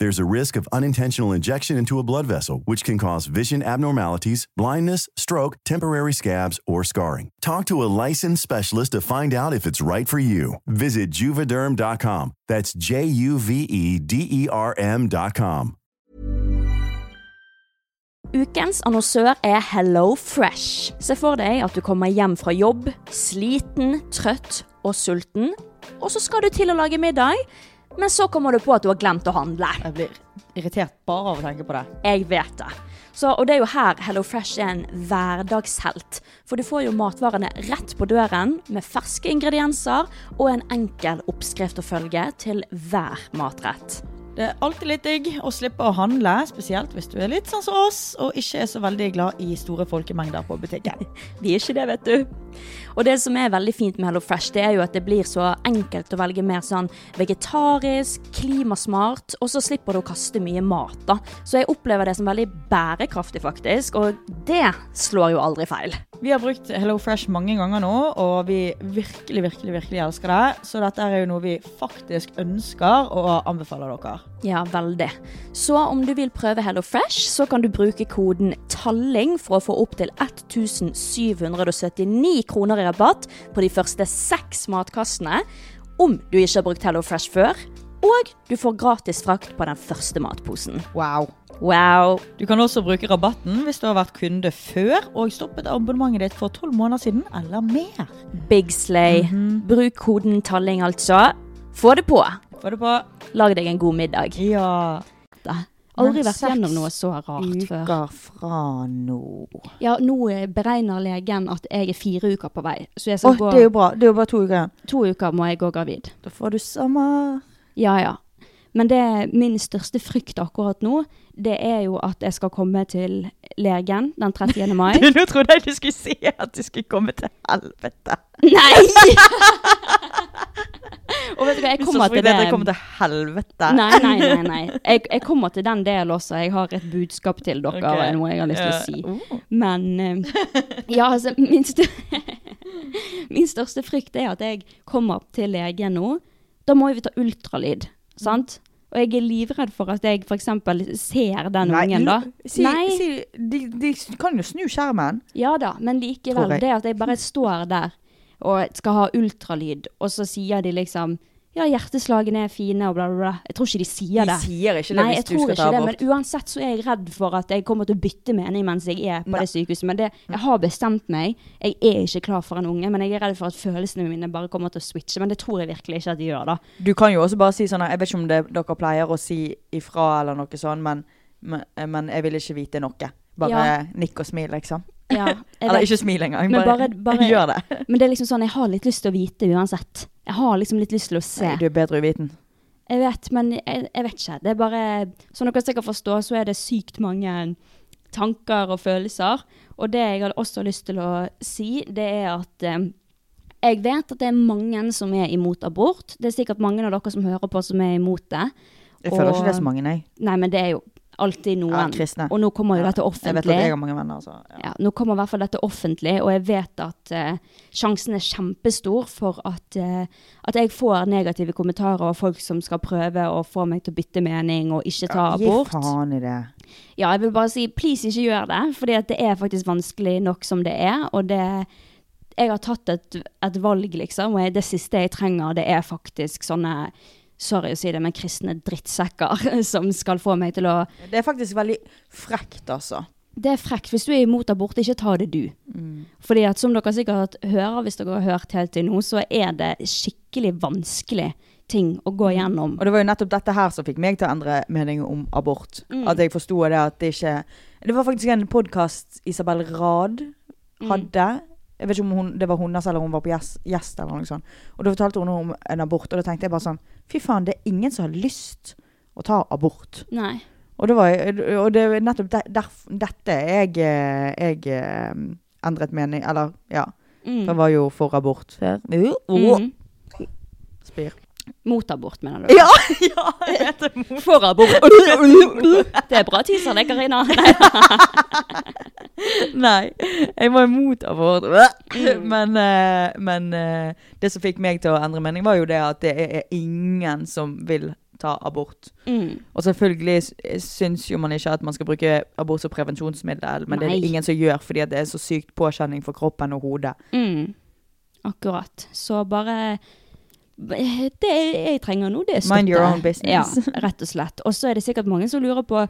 There's a risk of unintentional injection into a blood vessel, which can cause vision abnormalities, blindness, stroke, temporary scabs, or scarring. Talk to a licensed specialist to find out if it's right for you. Visit juvederm.com. That's J U V E D E R M.com. Ukens annonsør er Hello Fresh. Se for deg at du kommer hjem fra jobb, sliten, trøtt og sulten, og så skal du til å lage middag, men så kommer du på at du har glemt å handle. Jeg blir irritert bare av å tenke på det. Jeg vet det. Så, og det er jo her Hello Fresh er en hverdagshelt. For du får jo matvarene rett på døren med ferske ingredienser og en enkel oppskrift å følge til hver matrett. Det er alltid litt digg å slippe å handle, spesielt hvis du er litt sånn som oss og ikke er så veldig glad i store folkemengder på butikken. Vi er ikke det, vet du. Og det som er veldig fint med Hello Fresh, det er jo at det blir så enkelt å velge mer sånn vegetarisk, klimasmart, og så slipper du å kaste mye mat, da. Så jeg opplever det som veldig bærekraftig, faktisk, og det slår jo aldri feil. Vi har brukt Hello Fresh mange ganger nå, og vi virkelig, virkelig, virkelig elsker det. Så dette er jo noe vi faktisk ønsker og anbefaler dere. Ja, veldig. Så om du vil prøve Hello Fresh, så kan du bruke koden TALLING for å få opptil 1779 kroner i rabatt på de første seks matkassene, om du ikke har brukt Hello Fresh før, og du får gratis frakt på den første matposen. Wow. Wow! Du kan også bruke rabatten hvis du har vært kunde før og stoppet abonnementet ditt for tolv måneder siden eller mer. Big slay. Bruk koden TALLING, altså. Få det på! Få det på. Lag deg en god middag. Ja. Da. Aldri vært gjennom noe så rart før. Uker fra nå. Ja, nå beregner legen at jeg er fire uker på vei. Så jeg skal oh, gå det er jo bra. Det er jo bare to uker igjen. To uker må jeg gå gravid. Da får du sommer. Ja, ja. Men det er min største frykt akkurat nå, det er jo at jeg skal komme til legen den 30. mai. Nå trodde jeg du skulle si at du skulle komme til helvete. Nei! Og vet du hva, jeg kommer til det. Jeg kommer til helvete. Nei, nei, nei. nei. Jeg, jeg kommer til den delen også. Jeg har et budskap til dere, okay. noe jeg har lyst til å si. Oh. Men eh, Ja, altså min, st min største frykt er at jeg kommer til legen nå. Da må vi ta ultralyd, sant? Og jeg er livredd for at jeg f.eks. ser den ungen, da. Si, Nei. si, de, de kan jo snu skjermen. Ja da, men likevel. Det at jeg bare står der og skal ha ultralyd, og så sier de liksom ja, hjerteslagene er fine og bla, bla, bla. Jeg tror ikke de sier De det. sier ikke det Nei, hvis du skal ta det, abort. men uansett så er jeg redd for at jeg kommer til å bytte mening mens jeg er på Nei. det sykehuset. Men det, jeg har bestemt meg. Jeg er ikke klar for en unge, men jeg er redd for at følelsene mine bare kommer til å switche. Men det tror jeg virkelig ikke at de gjør, da. Du kan jo også bare si sånn Jeg vet ikke om det, dere pleier å si ifra eller noe sånn, men, men, men jeg vil ikke vite noe. Bare Ja. nikk og smil, liksom. Ja, Eller ikke smil engang. Men Bare, bare- bare- gjør det. Men det er liksom sånn, jeg har litt lyst til å vite uansett. Jeg har liksom litt lyst til å se. Nei, du er bedre uviten. Jeg vet, men jeg, jeg vet ikke. Det er bare Som dere sikkert forstår, så er det sykt mange tanker og følelser. Og det jeg hadde også lyst til å si, det er at eh, jeg vet at det er mange som er imot abort. Det er sikkert mange av dere som hører på som er imot det. Jeg føler Og- ikke det er så mange, nei. Nei, men det er jo alltid noen. Ja. Og nå kommer jo dette offentlig. Jeg vet at jeg har mange venner, altså. ja. Ja, nå kommer i hvert fall dette offentlig, og jeg vet at uh, sjansen er kjempestor for at, uh, at jeg får negative kommentarer og folk som skal prøve å få meg til å bytte mening og ikke ta Gi abort. faen i det. Ja, jeg vil bare si please ikke gjør det, at det er faktisk vanskelig nok som det er, og det Jeg har tatt et, et valg, liksom, og jeg, det siste jeg trenger, det er faktisk sånne Sorry å si det, men kristne drittsekker som skal få meg til å Det er faktisk veldig frekt, altså. Det er frekt. Hvis du er imot abort, ikke ta det du. Fordi at som dere sikkert hører, hvis dere har hørt helt til nå, så er det skikkelig vanskelig ting å gå gjennom. Og det var jo nettopp dette her som fikk meg til å endre mening om abort. Mm. At jeg forsto det at det ikke Det var faktisk en podkast Isabel Rad Mm. Jeg vet ikke om hun, det var hennes eller hun var på gjest, gjest eller noe sånt. Og da fortalte hun om en abort, og da tenkte jeg bare sånn Fy faen, det er ingen som har lyst å ta abort. Nei. Og det, var, og det er nettopp der, derf- dette jeg, eh, jeg eh, endret mening Eller, ja. Mm. Det var jo for abort før. Mm. Spyr. Mot abort, mener du? Ja! ja jeg vet det. For abort. Det er bra teaser, det, Karina. Nei, jeg var imot abort. Mm. Men, eh, men eh, det som fikk meg til å endre mening, var jo det at det er ingen som vil ta abort. Mm. Og selvfølgelig s- syns jo man ikke at man skal bruke abort som prevensjonsmiddel, men det er det ingen som gjør fordi det er så sykt påkjenning for kroppen og hodet. Mm. Akkurat. Så bare Det jeg trenger nå, det er støtte. Mind your own business. Ja, rett og slett. Og så er det sikkert mange som lurer på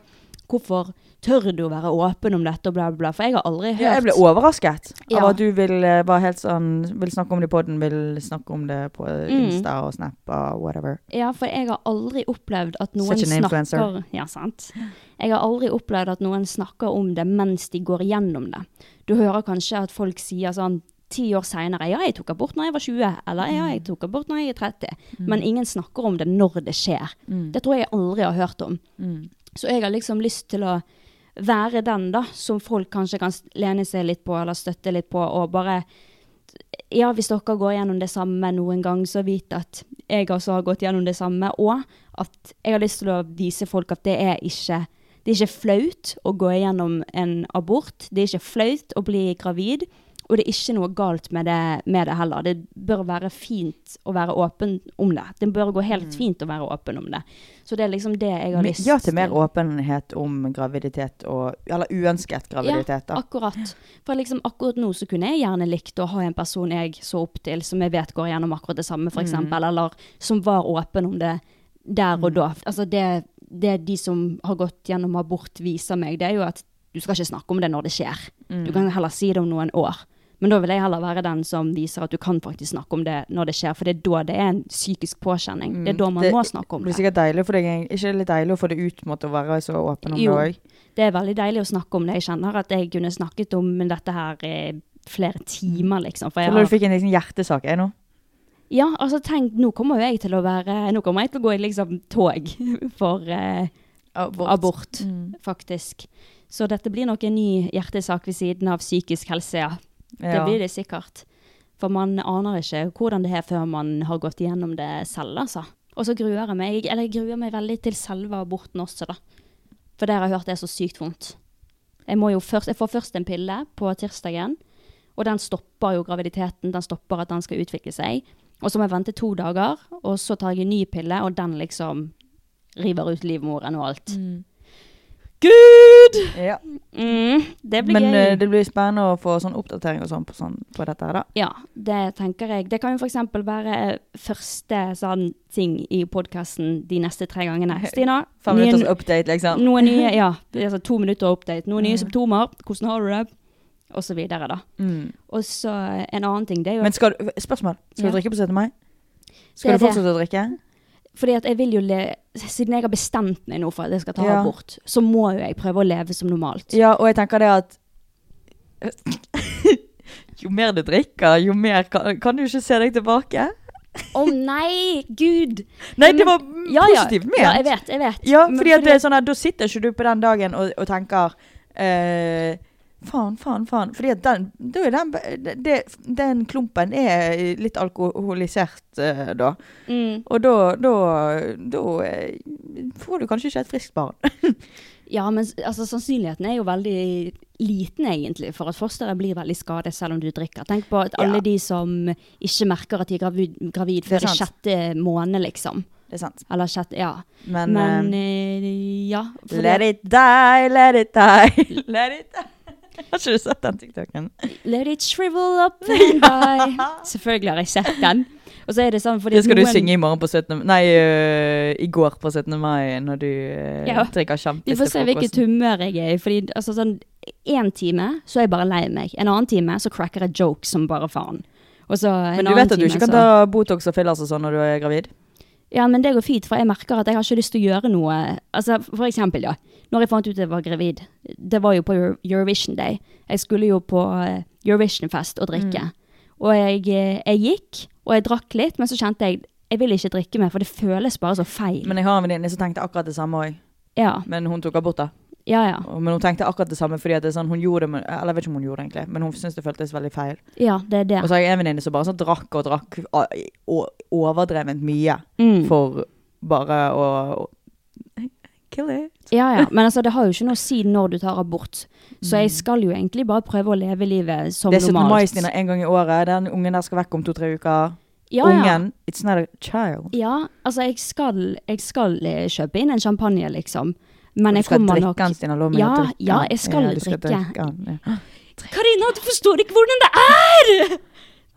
hvorfor tør du å være åpen om dette og bla, bla, bla. For jeg har aldri hørt Ja, jeg ble overrasket Ja. av at du vil eh, helt sånn Vil snakke om det i poden, vil snakke om det på Mm. Insta og Snap og whatever. Ja, for jeg har aldri opplevd at noen Such an influencer. snakker Ja, sant. Jeg har aldri opplevd at noen snakker om det mens de går gjennom det. Du hører kanskje at folk sier sånn ti år seinere ja, jeg tok abort når jeg var 20, eller ja, Mm. jeg tok abort når jeg er 30. Men ingen snakker om det når det skjer. Det tror jeg aldri har hørt om. Mm. Så jeg har liksom lyst til å være den da, som folk kanskje kan lene seg litt på, eller støtte litt på, og bare Ja, hvis dere går gjennom det samme noen gang, så vit at jeg også har gått gjennom det samme, og at jeg har lyst til å vise folk at det er ikke det er ikke flaut å gå gjennom en abort. Det er ikke flaut å bli gravid. Og det er ikke noe galt med det, med det heller. Det bør være fint å være åpen om det. Det bør gå helt fint å være åpen om det. Så det er liksom det jeg har lyst til. Ja til mer åpenhet om graviditet og Eller uønsket graviditet, da. Ja, akkurat. For liksom akkurat nå så kunne jeg gjerne likt å ha en person jeg så opp til, som jeg vet går gjennom akkurat det samme, for eksempel, eller som var åpen om det der og da. Altså det, det de som har gått gjennom abort viser meg, det er jo at du skal ikke snakke om det når det skjer. Du kan heller si det om noen år. Men da vil jeg heller være den som viser at du kan faktisk snakke om det når det skjer, for det er da det er en psykisk påkjenning. Det er da man Det må snakke om det. det. sikkert deilig for deg. Ikke litt deilig å få det ut, måtte å være så åpen om Jo. det òg? Det er veldig deilig å snakke om det. Jeg kjenner at jeg kunne snakket om dette her i flere timer, liksom. For jeg har, du fikk en liten hjertesak, jeg nå. ja, altså tenk, nå kommer jo jeg til å være Nå kommer jeg til å gå i liksom tog for eh, abort, Mm. faktisk. Så dette blir nok en ny hjertesak ved siden av psykisk helse, ja. Det blir det sikkert. For man aner ikke hvordan det er før man har gått gjennom det selv, altså. Og så gruer jeg meg, eller jeg gruer meg veldig til selve aborten også, da. For det har jeg hørt er så sykt vondt. Jeg, må jo først, jeg får først en pille på tirsdagen, og den stopper jo graviditeten. Den stopper at den skal utvikle seg. Og så må jeg vente to dager, og så tar jeg en ny pille, og den liksom river ut livmoren og alt. Gud! Ja. Mm, det blir Men gøy. eh, det blir spennende å få sånn oppdatering og sånn på, sånn, på dette her, da. Ja, det tenker jeg. Det kan jo f.eks. være første sånn ting i podkasten de neste tre gangene. Stina, Fem nye- minutters update, liksom. noen nye Ja, altså to minutter update. Noen nye symptomer. Hvordan har du det? Og så videre, da. Mm. Og så en annen ting, det er jo Men skal du, spørsmål. Skal Ja. du drikke på 17. mai? Det Skal du det. fortsette å drikke? Fordi at jeg vil jo le Siden jeg har bestemt meg nå for at jeg skal ta Ja. abort, så må jo jeg prøve å leve som normalt. Ja, og jeg tenker det at Jo mer du drikker, jo mer kan, kan du ikke se deg tilbake. Å nei, gud! Nei, det var Ja, ja. positivt ment. Ja, jeg vet, jeg vet. Ja, Men fordi at det er sånn at da sitter ikke du på den dagen og, og tenker eh, Faen, faen, faen. Fordi at den, da er den, den klumpen er litt alkoholisert uh, da. Mm. Og da, da, da eh, får du kanskje ikke et friskt barn. Ja, men altså, sannsynligheten er jo veldig liten, egentlig, for at fosteret blir veldig skadet selv om du drikker. Tenk på at alle Ja. de som ikke merker at de er gravid, gravid før i sjette måned, liksom. Det er sant. Eller sjette Ja. Men, Men eh, ja. Let it die, let it die, let it die. Har ikke du sett den TikToken? Let it shrivel up and die. Selvfølgelig har jeg sett den. Og så er det sånn Det skal du synge i morgen på 17. Nei, uh, i går på 17. mai, når du uh, Ja. drikker sjampis Vi får se hvilket humør jeg er i. Fordi altså sånn En time så er jeg bare lei meg. En annen time så cracker jeg jokes som bare faen. Men du vet at du time ikke kan så- ta Botox og fillers og sånn når du er gravid? Ja, men det går fint, for jeg merker at jeg har ikke lyst til å gjøre noe. Altså, for eksempel, ja. Når jeg fant ut at jeg var gravid, det var jo på Eurovision Day. Jeg skulle jo på eh, Eurovision-fest og drikke. Mm. Og jeg, eh, jeg gikk, og jeg drakk litt, men så kjente jeg jeg vil ikke drikke mer, for det føles bare så feil. Men jeg har en venninne som tenkte akkurat det samme òg. ja, Men hun tok abort, da. Ja, ja. Men hun tenkte akkurat det samme fordi det sånn, hun gjorde Eller jeg vet ikke om hun gjorde det egentlig, men hun syntes det føltes veldig feil. Ja, det er det. Og så har jeg en venninne som bare sånn drakk og drakk overdrevent mye Mm. for bare å å- Kill it. Ja, ja. Men altså, det har jo ikke noe å si når du tar abort. Så Mm. jeg skal jo egentlig bare prøve å leve livet som normalt. Det er 17. mai. Stina, en gang i året. Den ungen der skal vekk om to-tre uker. Ja, ja. Ungen, it's not a child. Ja, altså jeg skal, jeg skal eh, kjøpe inn en champagne, liksom. Men du skal drikke nok den, Stina. Lov meg Ja, å drikke ja, jeg skal Ja, skal drikke. drikke. ja. Karina, du forstår ikke hvordan det er!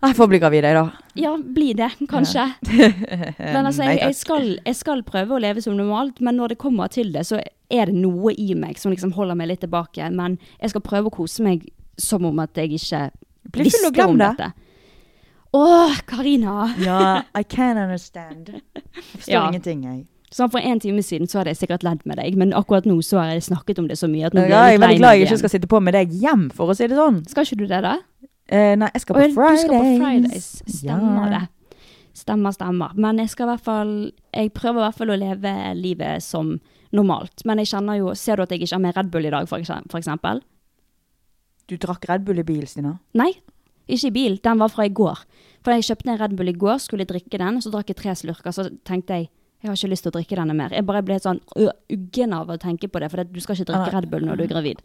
Jeg får bli gravid, jeg, da. Ja, bli det, kanskje. Men altså, jeg, jeg, skal, jeg skal prøve å leve som normalt, men når det kommer til det, så er det noe i meg som liksom holder meg litt tilbake. Men jeg skal prøve å kose meg som om at jeg ikke Bli og visste om det. dette. Åh, Karina! Ja, I can understand. Jeg forstår Ja. ingenting, jeg. Sånn For en time siden så hadde jeg sikkert ledd med deg, men akkurat nå så har jeg snakket om det så mye at nå Jeg blir er jeg litt veldig glad jeg ikke skal sitte på med deg hjem, for å si det sånn. Skal ikke du det, da? Eh, nei, jeg skal på Fridays. Du skal på Fridays. Stemmer Ja. det. Stemmer, stemmer. Men jeg skal i hvert fall Jeg prøver i hvert fall å leve livet som normalt. Men jeg kjenner jo Ser du at jeg ikke har med Red Bull i dag, for for eksempel? Du drakk Red Bull i bil, Stina. Nei, ikke i bil. Den var fra i går. For jeg kjøpte en Red Bull i går, skulle drikke den, så drakk jeg tre slurker. Så tenkte jeg jeg har ikke lyst til å drikke denne mer. Jeg bare ble sånn øh, uggen av å tenke på det, for du skal ikke drikke Ah. Red Bull når du er gravid.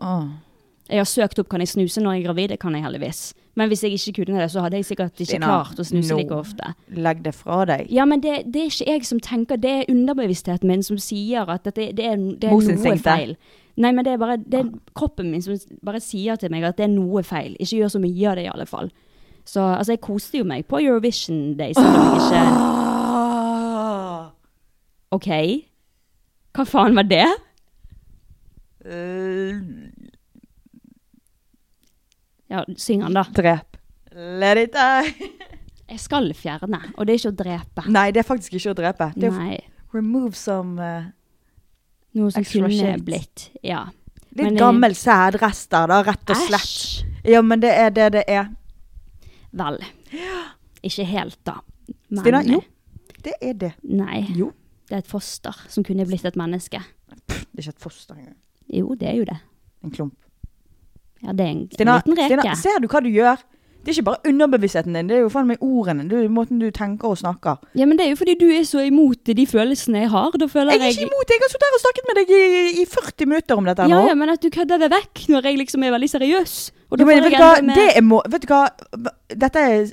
Jeg har søkt opp kan jeg snuse når jeg er gravid, det kan jeg heldigvis. Men hvis jeg ikke kunne det, så hadde jeg sikkert ikke Dina, klart å snuse no, like ofte. Legg det fra deg. Ja, men det, det er ikke jeg som tenker, det er underbevisstheten min som sier at det, det er, det er noe feil. Nei, men det er bare det er kroppen min som bare sier til meg at det er noe feil. Ikke gjør så mye av det, i alle fall. Så altså, jeg koste jo meg på Eurovision Day, selv om jeg ikke Ah. OK? Hva faen var det? Uh, Ja, syng han, da. drep. Let it die. Jeg skal fjerne, og det er ikke å drepe. Nei, det er faktisk ikke å drepe. Det er å Nei. remove some uh, Noe som kunne shit. blitt Ja. Litt Men, eh, gammel sædrester, da, rett og slett. Æsj! Ja, men det er det det er. Vel. Ikke helt, da. Men, Stina, jo. Det er det. Nei. Jo. Det er et foster som kunne blitt et menneske. Det er ikke et foster engang. Jo, det er jo det. En klump. Ja, det er en, Stina, en liten reke. Stina, ser du hva du gjør? Det er ikke bare underbevisstheten din, det er jo faen meg ordene. Det er jo måten du tenker og snakker. Ja, men det er jo fordi du er så imot de følelsene jeg har. Jeg er ikke imot, jeg har sittet her og snakket med deg i, i 40 minutter om dette Ja, nå. ja, men at du kødder det vekk når jeg liksom er veldig seriøs. Jo, men vet hva, med... det er må, vet du hva, dette er,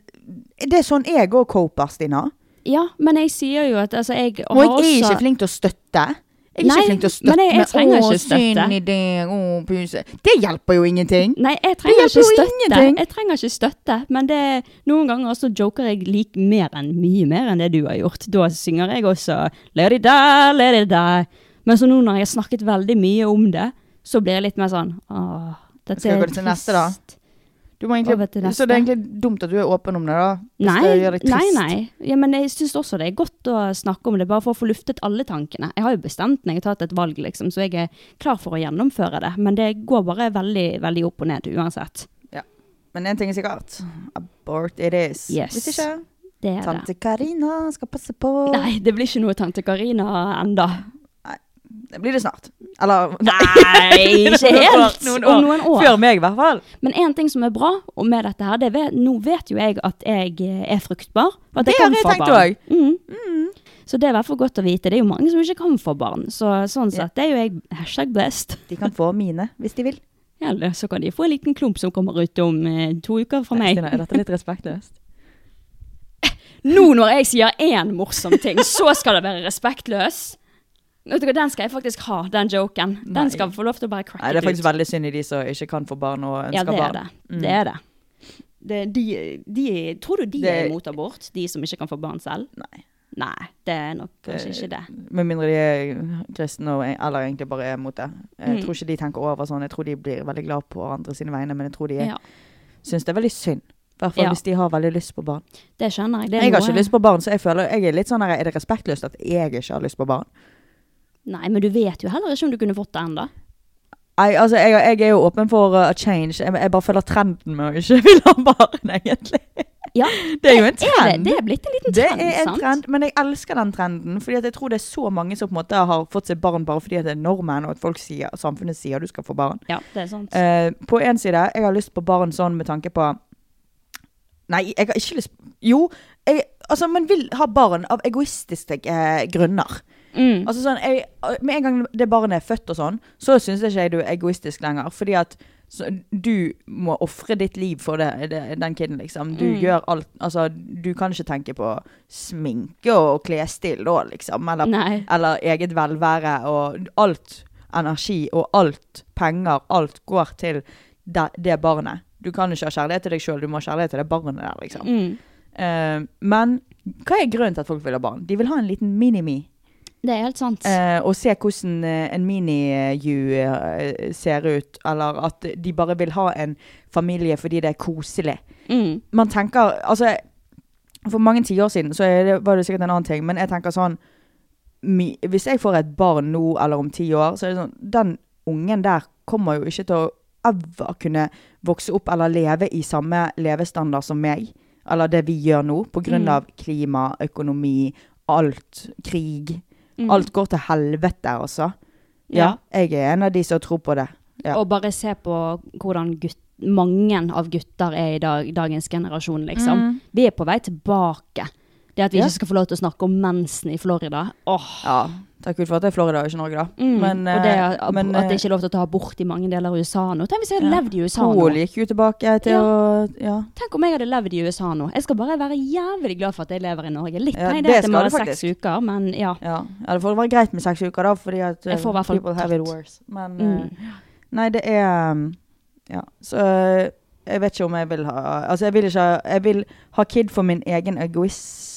det er sånn jeg òg coper, Stina. Ja, men jeg sier jo at altså, jeg Og jeg er også ikke flink til å støtte. Jeg er Nei, ikke flink til å støtte men jeg- jeg trenger Å, ikke støtte. det, å, puse. Det hjelper jo ingenting. Nei, jeg trenger ikke støtte. ingenting. Jeg trenger ikke støtte, men det, noen ganger så joker jeg like mer enn mye mer enn det du har gjort. Da synger jeg også lady da, lady da. Men så nå når jeg har snakket veldig mye om det, så blir jeg litt mer sånn Åh, dette Skal vi er gå til neste, da? Egentlig, så det er egentlig dumt at du er åpen om det, da? Nei, det nei, nei. Ja, men jeg syns også det er godt å snakke om det, bare for å få luftet alle tankene. Jeg har jo bestemt meg, jeg har tatt et valg, liksom, så jeg er klar for å gjennomføre det. Men det går bare veldig, veldig opp og ned uansett. Men én ting er sikkert. Abort it is. Yes. Hvis ikke, tante Karina skal passe på. Nei, det blir ikke noe tante Karina enda. Det blir det snart. Eller Nei, ikke helt. Noen Om noen år. Før meg, i hvert fall. Men én ting som er bra med dette her, det er nå vet jo jeg at jeg eh, er fruktbar. Og at Det jeg kan har jeg få tenkt barn. også. Mm. Så det er i hvert fall godt å vite. Det er jo mange som ikke kan få barn. Så sånn sett det er jo jeg hashtag best. De kan få mine, hvis de vil. Eller så kan de få en liten klump som kommer ut om eh, to uker fra meg. Stina, er dette litt respektløst? Nå når jeg sier én morsom ting, så skal det være respektløs. Vet du hva, Den skal jeg faktisk ha, den joken. Nei. Den skal få lov til å bare cracke Nei, det er faktisk ut. veldig synd i de som ikke kan få barn og ønsker Ja, det er barn. det. Mm. Det er det. det de, de, tror du de Det- er imot abort, de som ikke kan få barn selv? Nei. Nei, det er nok kanskje ikke det. Med mindre de er kristne og, eller egentlig bare er mot det. Jeg Mm. tror ikke de tenker over sånn. Jeg tror de blir veldig glad på andre sine vegne, men jeg tror de Ja, syns det er veldig synd. I hvert fall Ja. hvis de har veldig lyst på barn. det skjønner jeg. Det er Jeg har noe- ikke lyst på barn, så jeg føler jeg er litt sånn her, Er det respektløst at jeg ikke har lyst på barn? Nei, men du vet jo heller ikke om du kunne fått det ennå. Nei, altså, jeg, jeg er jo åpen for uh, a change. Jeg, jeg bare følger trenden med å ikke ville ha barn, egentlig. Ja, Det er jo en er det, trend. det er blitt en liten trend, sant? Det er en sant? trend, men jeg elsker den trenden. Fordi jeg tror det er så mange som på en måte har fått seg barn bare fordi det er normen, og at folk sier, samfunnet sier du skal få barn. Ja, det er sant. Uh, på en side, jeg har lyst på barn sånn med tanke på Nei, jeg har ikke lyst Jo, jeg, altså man vil ha barn av egoistiske eh, grunner. Mm. Altså sånn, jeg, Med en gang det barnet er født og sånn, så syns jeg ikke du er egoistisk lenger. Fordi at så, du må ofre ditt liv for det, det, den kiden, liksom. Du Mm. gjør alt Altså, du kan ikke tenke på sminke og klesstil da, liksom. Eller, eller eget velvære og alt energi og alt penger, alt går til det, det barnet. Du kan ikke ha kjærlighet til deg sjøl, du må ha kjærlighet til det barnet der, liksom. Mm. Uh, men hva er grunnen til at folk vil ha barn? De vil ha en liten mini-me. Det er helt sant. Eh, og se hvordan eh, en mini-you eh, ser ut. Eller at de bare vil ha en familie fordi det er koselig. Mm. Man tenker Altså, for mange tiår siden så det, var det sikkert en annen ting, men jeg tenker sånn mi, Hvis jeg får et barn nå eller om ti år, så er det sånn Den ungen der kommer jo ikke til å ever kunne vokse opp eller leve i samme levestandard som meg. Eller det vi gjør nå, på grunn Mm. av klima, økonomi, alt, krig. Mm. Alt går til helvete, altså. Ja, jeg er en av de som tror på det. Ja. Og bare se på hvordan gutt, mange av gutter er i dag, dagens generasjon, liksom. Mm. Vi er på vei tilbake. Det at vi ikke skal få lov til å snakke om mensen i Florida. Åh. Ja, takk Gud for at det er Florida og ikke Norge, da. Mm. Men, og det, eh, men, at eh, det ikke er lov til å ta abort i mange deler av USA nå. Tenk hvis jeg hadde Ja. levd i USA nå. gikk jo tilbake til Ja. å Ja. Tenk om jeg hadde levd i USA nå. Jeg skal bare være jævlig glad for at jeg lever i Norge. Litt Ja, nei, det det at må være seks uker, men ja. Ja. det får være greit med seks uker, da, fordi at Jeg får i eh, hvert fall people have it worse. Men Mm. eh, Nei, det er um, Ja, så eh, jeg vet ikke om jeg vil ha Altså, jeg vil ikke ha Jeg vil ha kid for min egen egoisme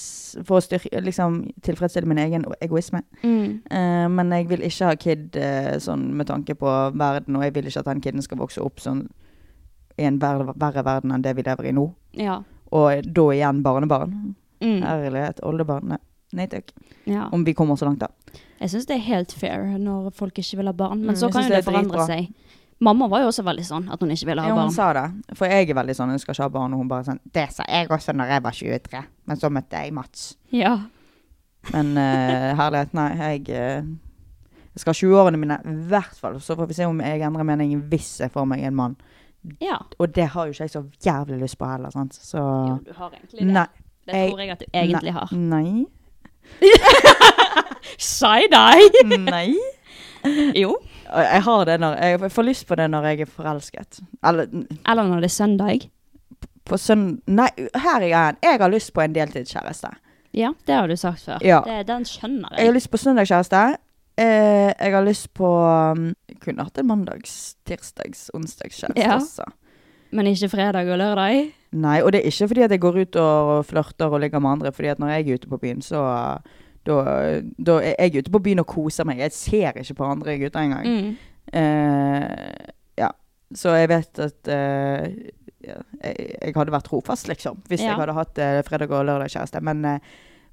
For å styrke Liksom tilfredsstille min egen egoisme. Mm. Uh, men jeg vil ikke ha kid uh, sånn med tanke på verden, og jeg vil ikke at den kiden skal vokse opp sånn i en verre, verre verden enn det vi lever i nå. Ja. Og da igjen barnebarn. Mm. Ærlighet. Oldebarn. Nei. Nei takk. ja. Om vi kommer så langt, da. Jeg syns det er helt fair når folk ikke vil ha barn, men Mm, så kan jo det det forandre seg. Mamma var jo også veldig sånn at hun ikke ville ha barn. Ja, hun sa det. For jeg er veldig sånn, jeg skal ikke ha barn, og hun bare sånn Det sa jeg også når jeg var 23. Men så møtte jeg Mats. Ja. Men uh, herlighet, nei. Jeg, eh, jeg skal ha 20-årene mine i hvert fall. Så får vi se om jeg endrer mening hvis jeg får meg en mann. ja. Og det har jo ikke jeg så jævlig lyst på heller, sant. Så Jo, du har egentlig det. Nei. Det tror jeg at du egentlig har. Nei. Side-eye! Nei. Jo. Jeg har det når Jeg får lyst på det når jeg er forelsket. Eller Eller når det er søndag. på søn... Nei, her er jeg. Jeg har lyst på en deltidskjæreste. Ja, det har du sagt før. Ja. Det, den skjønner Jeg Jeg har lyst på søndagskjæreste. Eh, jeg har lyst på um, Kunne hatt en mandags-, tirsdags-, onsdagskjæreste, Ja. også. Men ikke fredag og lørdag? Nei, og det er ikke fordi at jeg går ut og flørter og ligger med andre, fordi at når jeg er ute på byen, så da, da er jeg ute på byen og koser meg. Jeg ser ikke på andre gutter engang. Mm. Uh, ja. Så jeg vet at uh, ja, jeg, jeg hadde vært trofast, liksom, hvis Ja. jeg hadde hatt uh, fredag og lørdag kjæreste. Men,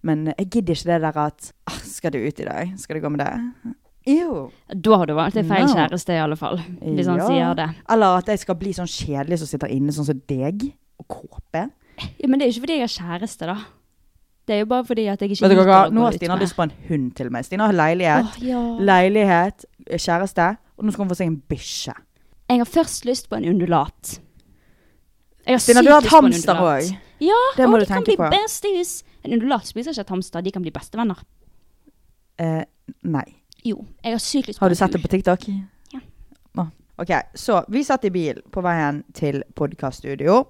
men jeg gidder ikke det der at ah, Skal du ut i dag? Skal du gå med det? Jo. Da har du valgt en feil No. kjæreste, i alle fall. Hvis han sier det. Eller at jeg skal bli sånn kjedelig som sitter inne, sånn som deg og kåpe. Ja, Men det er ikke fordi jeg har kjæreste, da. Det er jo bare fordi at jeg ikke liker å gå ut med. Nå har Stina lyst på en hund til meg. Stina har leilighet, Åh, ja. leilighet, kjæreste, og nå skal hun få seg en bikkje. Jeg har først lyst på en undulat. Jeg har Stina, sykt du har lyst hatt på en hamster undulat. òg. Ja, Det må og du de kan tenke bli på. besties. En undulat spiser ikke et hamster, de kan bli bestevenner. Eh, nei. Jo, jeg har sykt lyst på Har du en sett det på TikTok? Ja. Å, Ok, så vi satt i bil på veien til podkaststudio.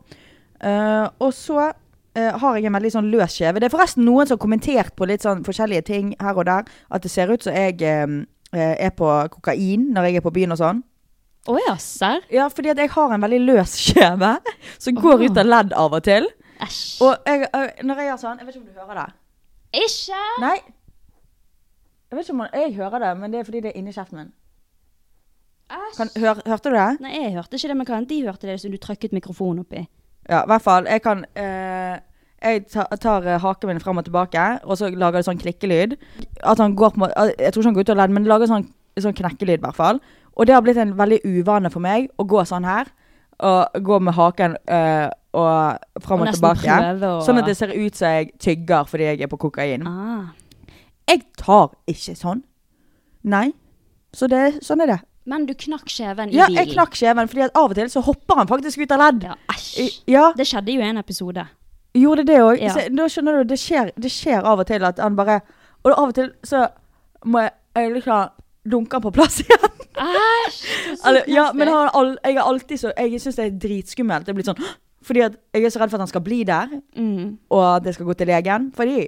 Eh, og så eh, har jeg en veldig sånn løs kjeve. Det er forresten noen som har kommentert på litt sånn forskjellige ting her og der. At det ser ut som jeg eh, er på kokain når jeg er på byen og sånn. Å ja, serr? Ja, fordi at jeg har en veldig løs kjeve som går oh. ut av ledd av og til. Æsj. Og jeg, når jeg gjør sånn Jeg vet ikke om du hører det? Ikke? Nei. Jeg vet ikke om jeg hører det, men det er fordi det er inni kjeften min. Kan, hør, hørte du det? Nei, jeg hørte ikke det, men kan de hørte det som du trykket mikrofonen oppi? Ja, i hvert fall. Jeg kan eh, Jeg tar, eh, haken min frem og tilbake, og så lager det sånn klikkelyd. At han går på måte Jeg tror ikke han går ut av ledd, men lager sånn, sånn knekkelyd, i hvert fall. Og det har blitt en veldig uvane for meg å gå sånn her. Og gå med haken øh, og frem Og og, tilbake. prøve Sånn at det ser ut som jeg tygger fordi jeg er på kokain. Ah. Jeg tar ikke sånn. Nei. Så det, sånn er det. Men du knakk kjeven i Ja, jeg knakk kjeven, fordi av og til så hopper han faktisk ut av ledd. Ja, æsj. Ja, Det skjedde jo i en episode. Gjorde det òg. Ja. Da skjønner du, det skjer, det skjer av og til at han bare Og av og til så må jeg, jeg liksom dunke han på plass igjen. Æsj! Eller, ja, men han, all, jeg er alltid så Jeg syns det er dritskummelt. Det er blitt sånn Fordi at jeg er så redd for at han skal bli der, mm. og at det skal gå til legen. Fordi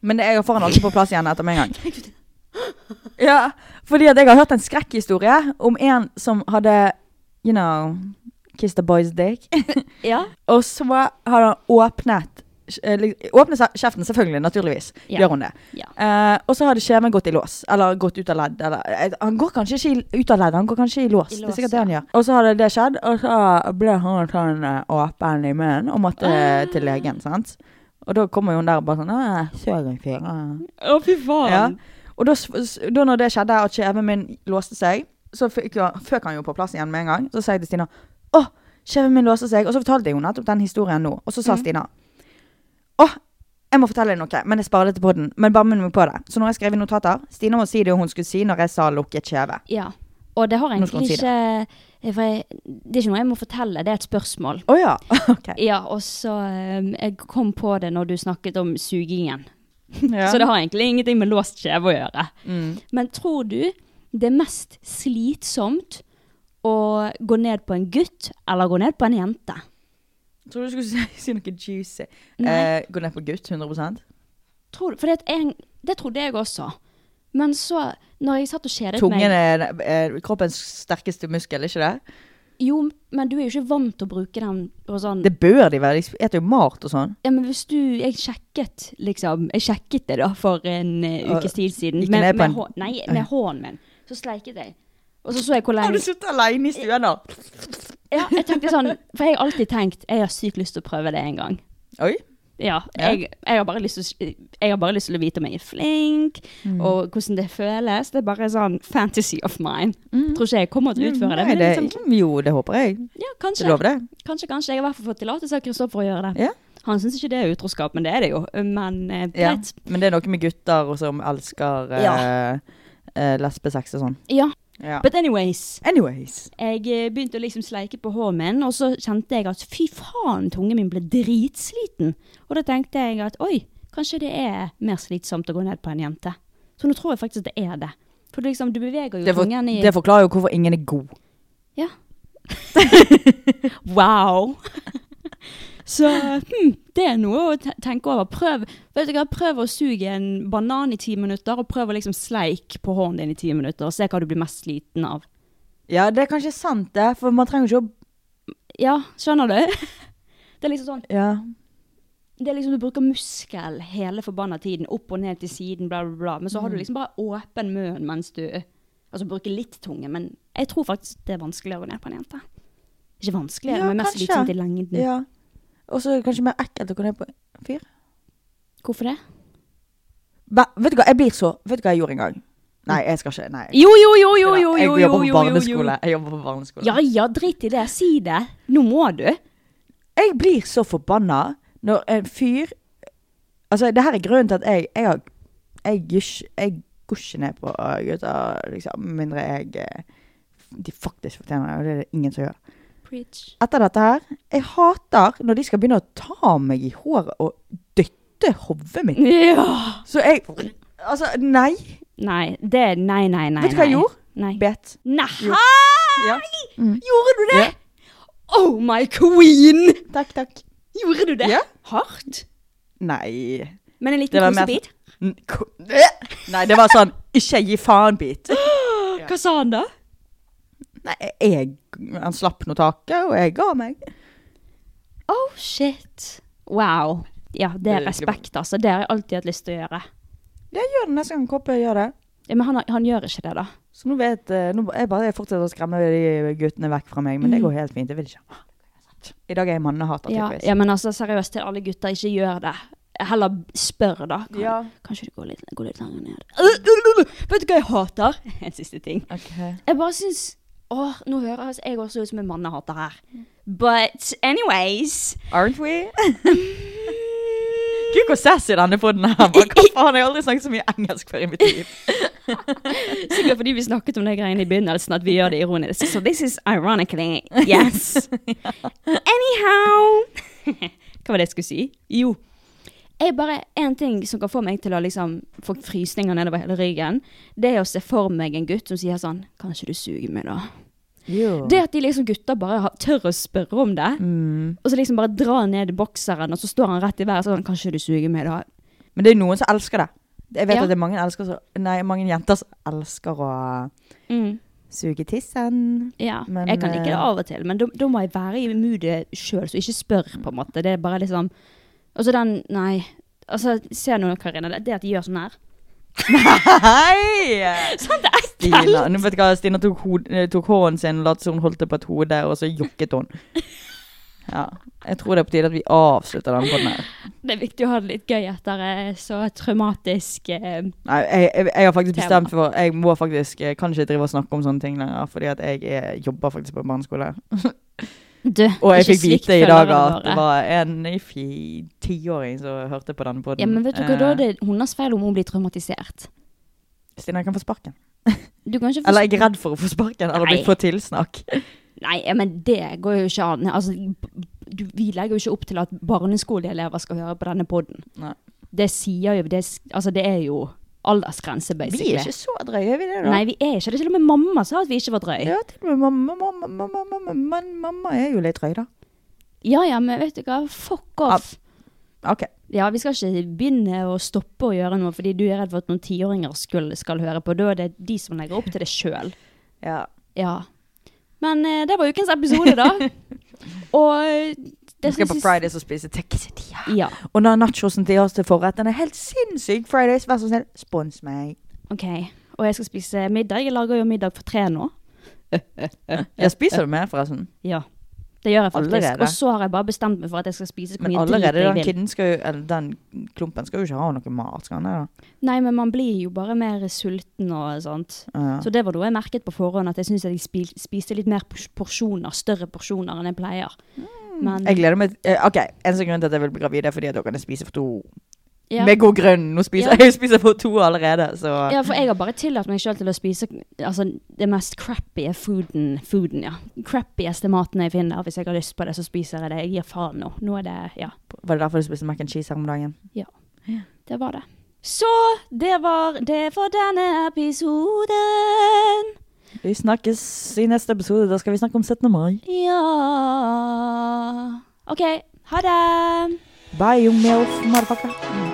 Men jeg får han alltid på plass igjen etter meg en gang. Ja, fordi at jeg har hørt en skrekkhistorie om en som hadde You know Kissed the boy's dick. Ja. Og så har han åpnet eh, Åpnet kjeften, selvfølgelig. Naturligvis Ja. gjør hun det. Ja. Eh, og så hadde skjeven gått i lås. Eller gått ut av ledd. Eller, eh, han går kanskje ikke ut av ledd, han går kanskje i lås. I det er sikkert det han ja. gjør. Og så hadde det skjedd, og så ble han sånn eh, åpen i munnen og måtte Ah. til legen. sant? Og da kommer hun der og bare sånn Å, søren fyr, Å, fy faen. ja. Og da, da når det skjedde, at skjeven min låste seg, så fikk føk han jo på plass igjen med en gang. Så sa jeg til Stina Å, kjeven min låser seg. Og så fortalte jeg henne nettopp den historien nå. Og så sa mm. Stina Å, jeg må fortelle deg noe, men jeg sparer det til poden.' Men bare minn meg på det. Så nå har jeg skrevet notater. Stina må si det hun skulle si når jeg sa lukket kjeve. Ja. Og det har egentlig si ikke jeg, Det er ikke noe jeg må fortelle, det er et spørsmål. Å ja. OK. Ja, og så um, Jeg kom på det når du snakket om sugingen. Ja. Så det har egentlig ingenting med låst kjeve å gjøre. mm. Men tror du det er mest slitsomt å gå ned på en gutt eller gå ned på en jente? Jeg trodde du skulle si, si noe juicy. Eh, gå ned på gutt 100% Tror for det, en, det trodde jeg også. Men så, når jeg satt og kjedet Tungen meg er, er kroppens sterkeste muskel, ikke det? Jo, men du er jo ikke vant til å bruke den på sånn Det bør de være. De spiser jo mat og sånn. Ja, men hvis du Jeg sjekket liksom Jeg sjekket det da for en uh, ukes tid siden. Med, med, en- hå- nei, med hånden min. Så sleiket jeg. Og så så jeg hvor Har du sittet alene i stuen nå? Ja, jeg tenkte sånn For jeg har alltid tenkt Jeg har sykt lyst til å prøve det en gang. Oi. Ja. Ja. Jeg, jeg, har bare lyst til, jeg har bare lyst til å vite om jeg er flink, Mm. og hvordan det føles. Det er bare sånn fantasy of mine. Tror ikke jeg kommer til å utføre det. Mm. Nei, Men det, det, liksom, jo, det håper jeg. ja, kanskje. lover det. Kanskje, kanskje. Jeg har i hvert fall fått tillatelse av Kristoffer å gjøre det. Yeah. Han syns ikke det er utroskap, men det er det jo. Men eh, Ja. Men det er noe med gutter som elsker eh, eh, lesbesex og sånn. Ja. Ja. But anyways. Anyways. Jeg eh, begynte å liksom sleike på hånden min, og så kjente jeg at fy faen, tungen min ble dritsliten. Og da tenkte jeg at oi, kanskje det er mer slitsomt å gå ned på en jente. Så nå tror jeg faktisk det er det. For det liksom, du beveger jo Det, for, tungen i det forklarer jo hvorfor ingen er god. Ja. wow. Så hm, det er noe å tenke over. Prøv, vet du hva, prøv å suge en banan i ti minutter, og prøv å liksom sleike på hånden din i ti minutter, og se hva du blir mest sliten av. Ja, det er kanskje sant, det. For man trenger ikke å Ja, skjønner du? Det er liksom sånn Ja. Det er liksom Du bruker muskel hele forbanna tiden, opp og ned til siden, bla, bla, bla. Men så har du liksom bare åpen munn mens du Altså bruker litt tunge, men jeg tror faktisk det er vanskeligere å ned på en jente. Ikke vanskeligere, Ja, men mest sliten slitsomt i lengden. ja. Og så er det kanskje mer ekkelt å gå ned på en fyr. Hvorfor det? Ba, vet du hva, jeg blir så Vet du hva jeg gjorde en gang? Nei, jeg skal ikke. Nei. Jo, jo, jo, jo, jo, jo, jo, jobber jo, på barneskole. Jeg jobber på barneskole. Ja ja, drit i det. Si det. Nå må du. Jeg blir så forbanna når en fyr Altså, det her er grunnen til at jeg Jeg, har, jeg, gjør jeg går ikke ned på uh, gutter, liksom, mindre jeg eh, De faktisk fortjener det, og det er det ingen som gjør. Preach. Etter dette her Jeg hater når de skal begynne å ta meg i håret og dytte hodet mitt. Ja. Så jeg Altså, nei. Nei, det er Nei, nei, nei. Vet du hva jeg nei. gjorde? Nei. Bet. Nei! Ja. Gjorde du det? Ja. Oh my queen! Takk, takk. Gjorde du det? Ja. Hardt? Nei. Men en Det liten var mer kosebit? N- ko- Nei, det var sånn Ikke gi faen-bit. Hva sa han da? Nei, jeg Han slapp nå taket, og jeg ga meg. Oh shit. Wow. Ja, det er respekt, altså. Det har jeg alltid hatt lyst til å gjøre. Jeg gjør det neste gang Koppe gjør det. Ja, men han, han gjør ikke det, da. Så nå vet eh, nå, Jeg bare fortsetter å skremme de guttene vekk fra meg, men det Mm. går helt fint. Jeg vil ikke. I dag er jeg mannehater, Ja, tydeligvis. ja, men altså, seriøst, til alle gutter, ikke gjør det. Heller spør, da. Kan, Ja. Kanskje du går litt, går litt lenger ned. Vet du hva jeg hater? En siste ting. Okay. Jeg bare syns Åh, nå høres jeg også ut som en mannehater her. But anyways Aren't we? Gud, hvor sassy denne podden her. Hva faen, jeg har aldri snakket så mye engelsk før i mitt liv. Sikkert fordi vi snakket om det greiene i begynnelsen, at vi gjør det ironisk. So this is ironically yes. Anyhow Hva var det jeg skulle si? Jo. Jeg bare, En ting som kan få meg til å liksom få frysninger nedover hele ryggen, det er å se for meg en gutt som sier sånn Kan ikke du suge meg, da? Jo. Det at de liksom gutter bare har, tør å spørre om det, Mm. og så liksom bare drar ned bokseren, og så står han rett i været sånn Kanskje du suger meg, da? Men det er noen som elsker det. Jeg vet Ja. at det er mange, elsker nei, mange jenter som elsker å Mm. suge tissen. Ja, Men, jeg kan like det eh, av og til, men da må jeg være i moodet sjøl, så ikke spør, på en måte. Det er bare liksom Og så den Nei. Altså, se nå, Karina. Det, det at de gjør sånn her. Hei! Sånn, det er! Stina, nå vet du hva, Stina tok, hod, eh, tok hånden sin, lot som hun holdt det på et hode, og så jokket hun. Ja. Jeg tror det er på tide at vi avslutter denne podden her. Det er viktig å ha det litt gøy etter eh, så traumatisk eh, Nei, jeg, jeg, jeg har faktisk Tema. bestemt for Jeg må faktisk Jeg kan ikke drive og snakke om sånne ting lenger, fordi at jeg er, jobber faktisk på barneskole. Du, Og jeg fikk vite i dag at det var en tiåring som hørte på denne podden. Ja, men vet du hva, da er Eh, det hennes feil om hun blir traumatisert. Stina, jeg kan få sparken. Du kan få Eller jeg er redd for å få sparken, eller bli for få tilsnakk. Nei, men det går jo ikke an. Altså, du, vi legger jo ikke opp til at barneskoleelever skal høre på denne podden. Det sier jo det, Altså, det er jo aldersgrense, basically. Vi er ikke så drøye, er vi det, da? Nei, vi er ikke det. Til og med mamma sa at vi ikke var drøye. Ja, til og med mamma, mamma, mamma, mamma, men mamma er jo litt drøy, da. Ja ja, men vet du hva, fuck off. OK. Ja, vi skal ikke begynne å stoppe å gjøre noe fordi du er redd for at noen tiåringer skal, skal høre på. Da er det de som legger opp til det sjøl. Ja. Ja. Men eh, det var ukens episode, da. Og det skal på Fridays og spise quesadilla. Ja. Og når nachosen til oss til forretten er helt sinnssyk. Fridays, vær så snill, spons meg. OK. Og jeg skal spise middag. Jeg lager jo middag for tre nå. ja, spiser du mer, forresten? Ja. Det gjør jeg faktisk. Allerede? Og så har jeg bare bestemt meg for at jeg skal spise så Men mye drit allerede jeg vil. jo, eller den klumpen skal jo ikke ha noe mat, skal han det? da? Nei, men man blir jo bare mer sulten og sånt. Ja. Så det var noe jeg merket på forhånd, at jeg syns jeg spiste litt mer porsjoner, større porsjoner enn jeg pleier. Men Jeg gleder meg eh, OK, eneste grunn til at jeg vil bli gravid, er fordi at dere kan spise for to. ja. Med god grunn. Nå spiser Ja. jeg spiser for to allerede, så ja, for jeg har bare tillatt meg sjøl til å spise altså, det mest crappy fooden, fooden ja. Crappieste maten jeg finner. Hvis jeg har lyst på det, så spiser jeg det. Jeg gir faen nå. Nå er det Ja, Var det derfor du spiste mac and cheese her om dagen? det var det. Så det var det for denne episoden. Vi snakkes i neste episode. Da skal vi snakke om 17. mai. Ja OK. Ha det! Bye, you milf, motherfucker.